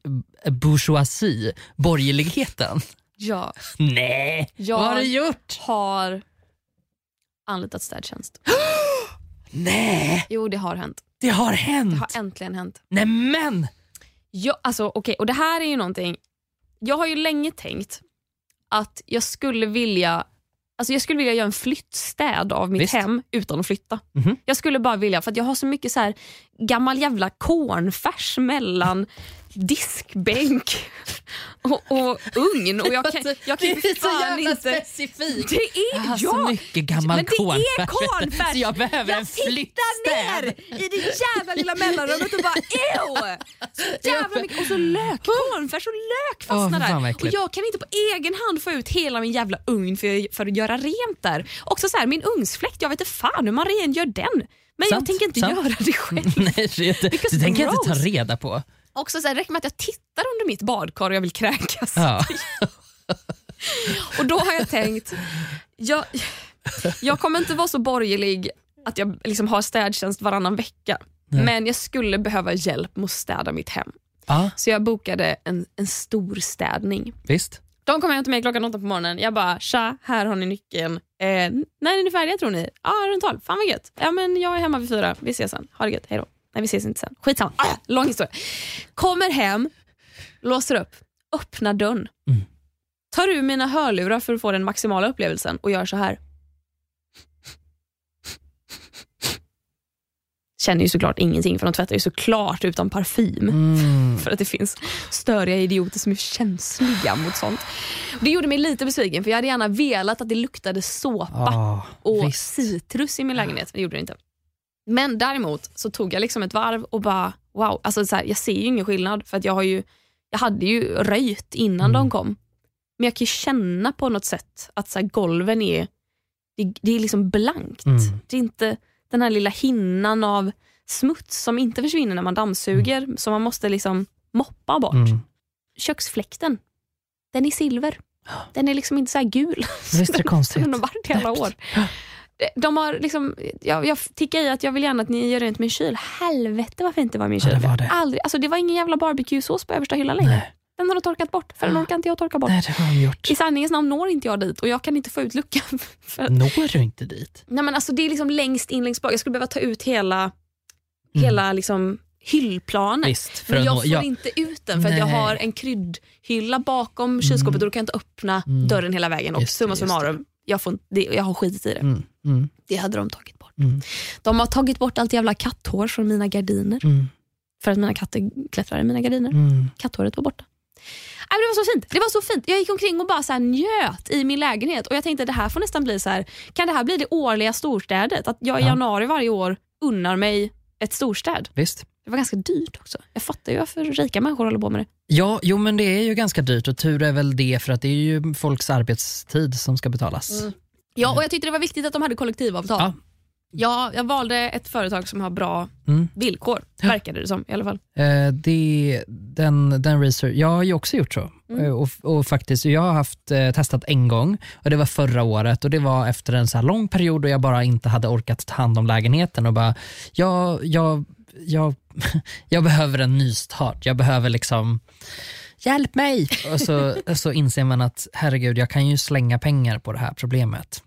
bourgeoisie, borgerligheten. Ja, Nej, jag vad har du gjort? har anlitat städtjänst. Nej, Jo, det har hänt. det har Det hänt. har äntligen hänt. Nej men! Ja, alltså, okej, och det här är ju någonting, jag har ju länge tänkt att jag skulle vilja Alltså jag skulle vilja göra en flyttstäd av mitt Visst. hem utan att flytta. Mhm. Jag skulle bara vilja, för jag har så mycket så här gammal jävla cornfärs mellan diskbänk och, och ugn. Och jag kan, jag kan ju fan inte... specifikt. Det är, Jag har ja, så mycket gammal men det är cornfärs. Så jag behöver en jag tittar flyttstäd. ner i det jävla lilla mellanrummet och bara ew! Så jävla mycket. Och så lök, cornfärs och lök fastnar vad där. Och jag kan inte på egen hand få ut hela min jävla ugn för, för att göra rent där. Också så här, min ugnsfläkt, jag vet inte fan hur man rengör den. Men jag Sant, tänker inte sant. göra det själv. Nej, det, det tänker jag inte ta reda på. Också så här, räcker med att jag tittar under mitt badkar och jag vill kräkas. Ja. Och då har jag tänkt, jag, jag kommer inte vara så borgerlig att jag liksom har städtjänst varannan vecka. Nej. Men jag skulle behöva hjälp med att städa mitt hem. ja, Så jag bokade en, en stor städning. visst. De kom hem till mig klockan åtta på morgonen. Jag bara, tja, här har ni nyckeln. Eh, när är ni färdiga tror ni? Ja, runt tolv. Fan vad gött. Ja, men jag är hemma vid fyra. Vi ses sen. Ha det gött. Hej då. Nej, vi ses inte sen. Skitsamma. Ah, lång historia. Kommer hem, låser upp, öppnar dörren. Mm. Tar ur mina hörlurar för att få den maximala upplevelsen och gör så här. Känner ju såklart ingenting för de tvättar ju såklart utan parfym Mm. för att det finns störiga idioter som är känsliga mot sånt. Det gjorde mig lite besviken för jag hade gärna velat att det luktade såpa Ah, och visst. citrus i min lägenhet. men Det gjorde det inte. Men däremot så tog jag liksom ett varv och bara wow, alltså så här, jag ser ju ingen skillnad för att jag, har ju, jag hade ju röjt innan Mm. de kom. Men jag kan ju känna på något sätt att så här, golven är, det, det är liksom blankt. Mm. Det är inte den här lilla hinnan av smuts som inte försvinner när man dammsuger, som man måste liksom moppa bort. Mm. Köksfläkten, den är silver. Den är liksom inte så här gul. Visst är det konstigt. den har varit i alla år. De har liksom, jag, jag tickar i att jag vill gärna att ni gör rent min kyl. Helvete vad fint det var i min kyl. Ja, det var det. Aldrig, alltså det var ingen jävla barbecuesås på översta hyllan längre. Nej. Den har de torkat bort, för den orkar inte jag torka bort. Nej, det har de gjort. I sanningens namn når inte jag dit och jag kan inte få ut luckan. För Når du inte dit? nej men alltså det är liksom längst in längst bak. Jag skulle behöva ta ut hela, Mm. hela liksom hyllplanen. Visst, för Men jag får ja. inte ut den för att jag har en kryddhylla bakom kylskåpet och då kan jag inte öppna Mm. dörren hela vägen. Och Just summa summarum, jag, får, det, jag har skitit i det. Mm, mm, Det hade de tagit bort. mm, De har tagit bort allt jävla katthår från mina gardiner. mm, För att mina katter klättrar i mina gardiner. mm. Katthåret var borta. Nej, det var så fint. Det var så fint. Jag gick omkring och bara så njöt i min lägenhet och jag tänkte det här får nästan bli så här. Kan det här bli det årliga storstädet? Att jag i Ja. januari varje år unnar mig ett storstäd. Visst. Det var ganska dyrt också. Jag fattar ju varför rika människor håller på med det. Ja, jo men det är ju ganska dyrt och tur är väl det för att det är ju folks arbetstid som ska betalas. Mm. Ja, och jag tyckte det var viktigt att de hade kollektivavtal. Ja. Ja, jag valde ett företag som har bra Mm. villkor, verkade det som i alla fall. Eh, det, den, den research, jag har ju också gjort så. Mm. Eh, Och, och faktiskt, jag har haft eh, testat en gång och det var förra året och det var efter en så här lång period och jag bara inte hade orkat ta hand om lägenheten och bara, jag, jag, jag, jag behöver en nystart. Jag behöver liksom, hjälp mig! Och så, så inser man att herregud, jag kan ju slänga pengar på det här problemet.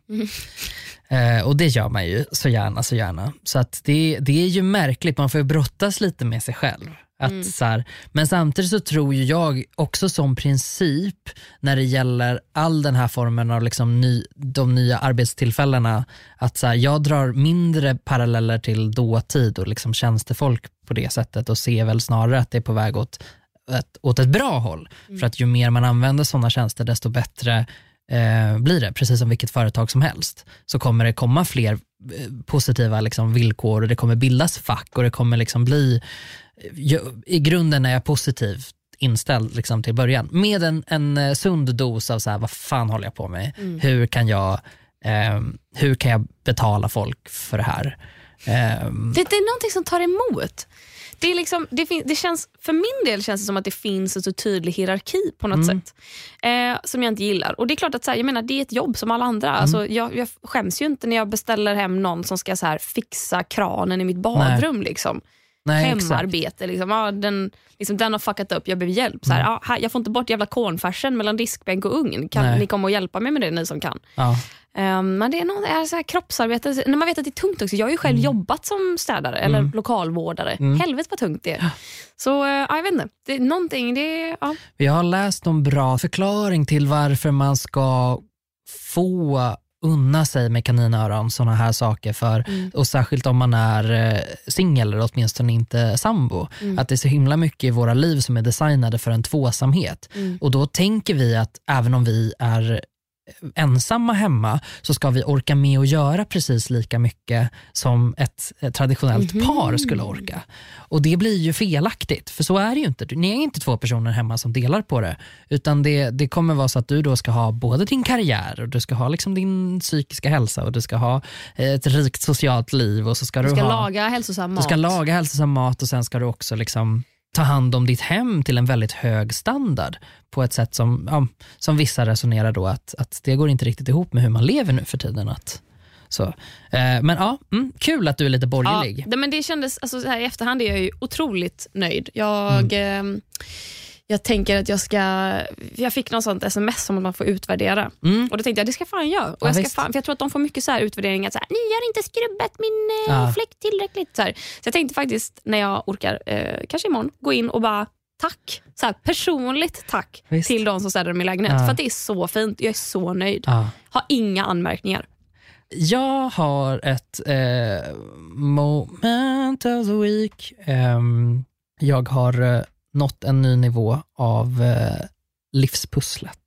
Eh, och det gör man ju så gärna, så gärna. Så att det, det är ju märkligt, man får ju brottas lite med sig själv. Att så här, men samtidigt så tror ju jag också som princip när det gäller all den här formen av liksom ny, de nya arbetstillfällena, att så här, jag drar mindre paralleller till dåtid och liksom tjänstefolk på det sättet och ser väl snarare att det är på väg åt ett, åt ett bra håll. För att ju mer man använder sådana tjänster desto bättre eh, blir det, precis som vilket företag som helst, så kommer det komma fler eh, positiva liksom, villkor och det kommer bildas fack och det kommer liksom bli, ju, i grunden är jag positivt inställd liksom, till början med en, en eh, sund dos av så här, vad fan håller jag på med? Hur, kan jag, eh, hur kan jag betala folk för det här? Ehm, Det, det är någonting som tar emot. Det, är liksom, det, fin- det känns, för min del känns det som att det finns en så tydlig hierarki på något sätt. Eh, som jag inte gillar. Och Det är klart att så här, jag menar, det är ett jobb som alla andra. Alltså, jag, jag skäms ju inte när jag beställer hem någon som ska så här, fixa kranen i mitt badrum. Liksom. Nej, exakt. Hemarbete. Liksom. Ja, den, liksom, den har fuckat upp, jag behöver hjälp. Så här, ja, här, jag får inte bort jävla cornfärsen mellan diskbänk och ugn. Kan Nej. ni komma och hjälpa mig med det ni som kan? Ja. Um, men det är något, är så här kroppsarbete, när man vet att det är tungt också. Jag har ju själv jobbat som städare eller lokalvårdare. Helvete vad tungt det är. Så uh, ja, jag vet inte, det är någonting, det ja. Jag har läst någon bra förklaring till varför man ska få unna sig med kaninöron, sådana här saker. För, Och särskilt om man är eh, singel eller åtminstone inte sambo. Att det är så himla mycket i våra liv som är designade för en tvåsamhet. Och då tänker vi att även om vi är ensamma hemma så ska vi orka med att göra precis lika mycket som ett, traditionellt par skulle orka. Och det blir ju felaktigt, för så är det ju inte. Ni är inte två personer hemma som delar på det, utan det, det kommer vara så att du då ska ha både din karriär och du ska ha liksom din psykiska hälsa och du ska ha ett rikt socialt liv och så ska du, Du ska ha, laga hälsosam du mat. ska laga hälsosam mat och sen ska du också liksom ta hand om ditt hem till en väldigt hög standard på ett sätt som, ja, som vissa resonerar då att, att det går inte riktigt ihop med hur man lever nu för tiden. Att, så. Eh, men ja, mm, kul att du är lite Ja, borgerlig. det, men det kändes, alltså, så här, I efterhand är jag ju otroligt nöjd. Jag, Mm. eh, jag tänker att jag ska... Jag fick något sånt sms om att man får utvärdera. Mm. Och Då tänkte jag det ska jag fan göra. Och Ja, jag, ska visst. fan, för jag tror att de får mycket så här utvärderingar. Så här, Ni har inte skrubbat min eh, Ja. fläkt tillräckligt. Så, här. så jag tänkte faktiskt när jag orkar, eh, kanske imorgon, gå in och bara tack. Så här, personligt tack Visst. till de som städade min lägenhet. Ja. För det är så fint. Jag är så nöjd. Ja. Har inga anmärkningar. Jag har ett eh, moment of the week. Ehm, jag har eh, nått en ny nivå av eh, livspusslet.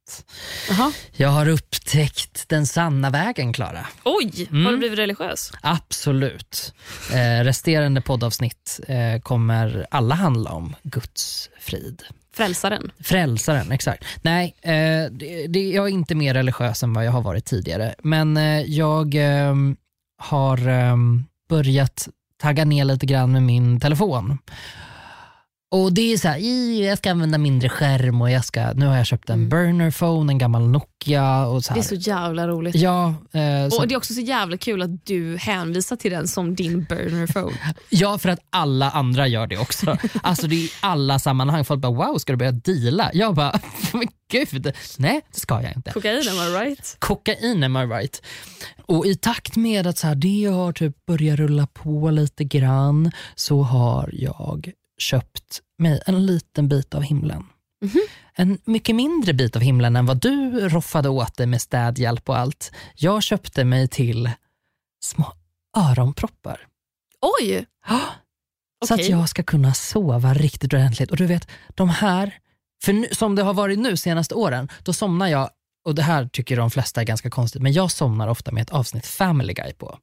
Jaha. Jag har upptäckt den sanna vägen, Klara. Oj, Mm. har du blivit religiös? Absolut. Eh, resterande poddavsnitt eh, kommer alla handla om Guds frid. Frälsaren. Frälsaren, exakt. Nej, eh, det, det, jag är inte mer religiös än vad jag har varit tidigare. Men eh, jag eh, har eh, börjat tagga ner lite grann med min telefon. Och det är så här, "Ih, jag ska använda mindre skärm och jag ska, nu har jag köpt en burner phone, en gammal Nokia. Och så Mm. Det här. är så jävla roligt. Ja, eh, så, Och Det är också så jävla kul att du hänvisar till den som din burner phone. ja, för att alla andra gör det också. alltså det är i alla sammanhang. Folk bara wow, ska du börja deala? Jag bara, men gud, nej det ska jag inte. Kokain, am I right? Kokain am I right. Och i takt med att så här, det har typ börjat rulla på lite grann så har jag köpt mig en liten bit av himlen. En mycket mindre bit av himlen än vad du roffade åt dig med städhjälp och allt. Jag köpte mig till små öronproppar. Oj! Så att Okej. jag ska kunna sova riktigt ordentligt. Och du vet, de här, för nu, som det har varit nu senaste åren, då somnar jag, och det här tycker de flesta är ganska konstigt, men jag somnar ofta med ett avsnitt Family Guy på.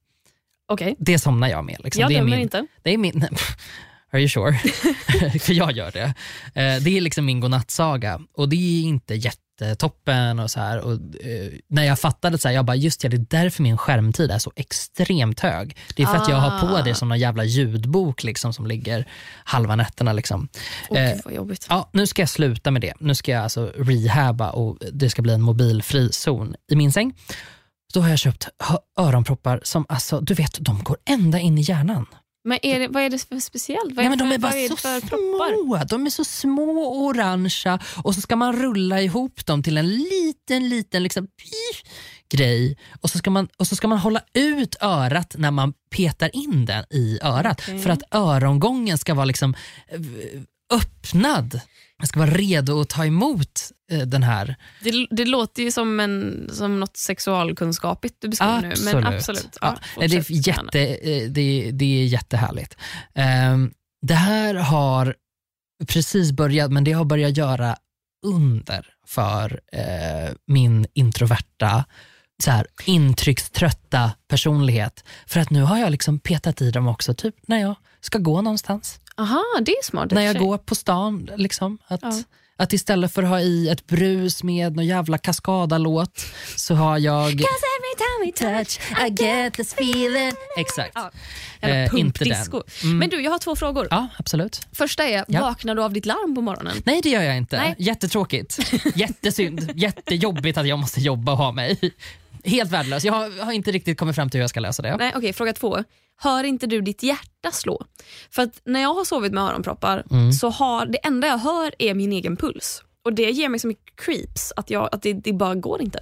Okej. Det somnar jag med. Liksom. Jag det är dömer min, inte. Det är min, are you sure? för jag gör det. Eh, Det är liksom min godnattsaga och det är inte jättetoppen och så här. Och, eh, när jag fattade så här, jag bara just det, det är därför min skärmtid är så extremt hög. Det är för att jag har på Ah. det som någon jävla ljudbok liksom, som ligger halva nätterna. Liksom. Eh, gud vad jobbigt. Ja, nu ska jag sluta med det. Nu ska jag alltså rehabba och det ska bli en mobilfri zon i min säng. Då har jag köpt öronproppar som, alltså, du vet, de går ända in i hjärnan. Men är det, vad är det för speciellt? Vad Nej, är, men det de är bara är så små. De är så små och orangea och så ska man rulla ihop dem till en liten, liten liksom, pif, grej och så, ska man, och så ska man hålla ut örat när man petar in den i örat Okej. för att örongången ska vara liksom eh, öppnad. Den ska vara redo att ta emot eh, den här. Det, det låter ju som, en, som något sexualkunskapigt du beskriver nu. Men absolut. Ja, Nej, det, är jätte, eh, det, det är jättehärligt. Ehm, det här har precis börjat, men det har börjat göra under för eh, min introverta, så här, intryckströtta personlighet. För att nu har jag liksom petat i dem också, typ när jag ska gå någonstans. Aha, det är smart. när jag går på stan. Liksom, att, Ja. att istället för att ha i ett brus med någon jävla kaskadalåt så har jag... every time we touch I get this feeling. Exakt. Ja, Eh, inte den. pumpdisco. Men du, jag har två frågor. Ja, absolut. Första är, Ja. vaknar du av ditt larm på morgonen? Nej, det gör jag inte. Nej. Jättetråkigt. Jättesynd. Jättejobbigt att jag måste jobba och ha mig. Helt värdelös. Jag har, jag har inte riktigt kommit fram till hur jag ska lösa det. Nej, okej, fråga två. Hör inte du ditt hjärta slå? För att när jag har sovit med öronproppar Mm. så har det enda jag hör är min egen puls. Och Det ger mig så mycket creeps att, jag, att det, det bara går inte.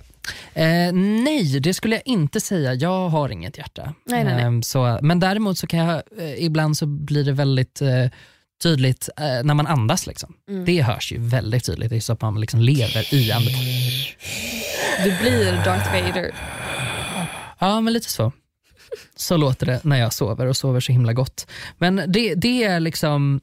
Eh, nej, det skulle jag inte säga. Jag har inget hjärta. Nej, nej, nej. Eh, så, men däremot så kan jag, eh, ibland så blir det väldigt eh, tydligt eh, när man andas. Liksom. Mm. Det hörs ju väldigt tydligt. Det är så att man liksom lever i andetag. Du blir Darth Vader. Ja, men lite så. Så låter det när jag sover och sover så himla gott. Men det, det är liksom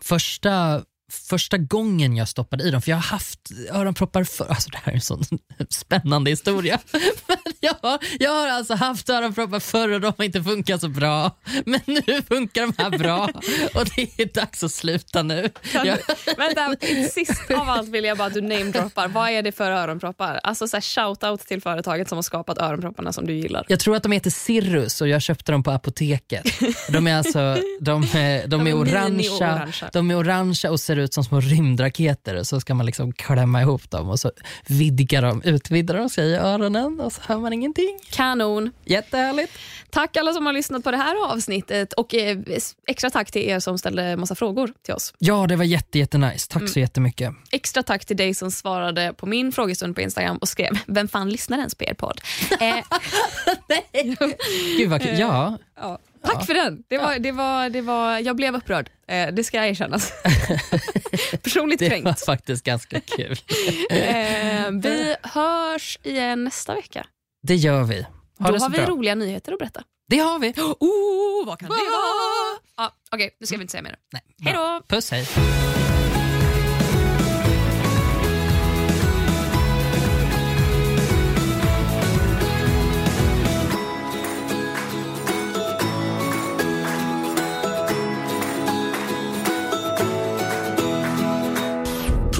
första, första gången jag stoppade i dem, för jag har haft öronproppar för alltså Det här är en sån spännande historia. Men jag, har, jag har alltså haft öronproppar förr och de har inte funkat så bra. Men nu funkar de här bra och det är dags att sluta nu. Jag, Vänta, sist av allt vill jag bara att du namedroppar. Vad är det för öronproppar? Alltså så shout-out till företaget som har skapat öronpropparna som du gillar. Jag tror att de heter Cirrus och jag köpte dem på apoteket. De är alltså de, är- de är är orangea, de är orangea och ser ut som små rymdraketer och så ska man liksom klämma ihop dem och så vidgar de, utvidgar de sig i öronen och så hör man ingenting. Kanon. Jättehärligt. Tack alla som har lyssnat på det här avsnittet och eh, extra tack till er som ställde massa frågor till oss. Ja, det var jätte, jättenice. Tack så jättemycket. Extra tack till dig som svarade på min frågestund på Instagram och skrev “Vem fan lyssnar ens på er podd?” eh, Gud vad kul. Ja, ja. Tack för den. Det var, det var, det var, jag blev upprörd, eh, det ska erkännas. Personligt det kränkt. var faktiskt ganska kul. Eh, vi hörs igen nästa vecka. Det gör vi. Ha Då det har vi bra. roliga nyheter att berätta. Det har vi. Oh, vad kan det vara? Ja, Okej, nu ska vi inte säga mer. Nej, Hej då! Puss, hej.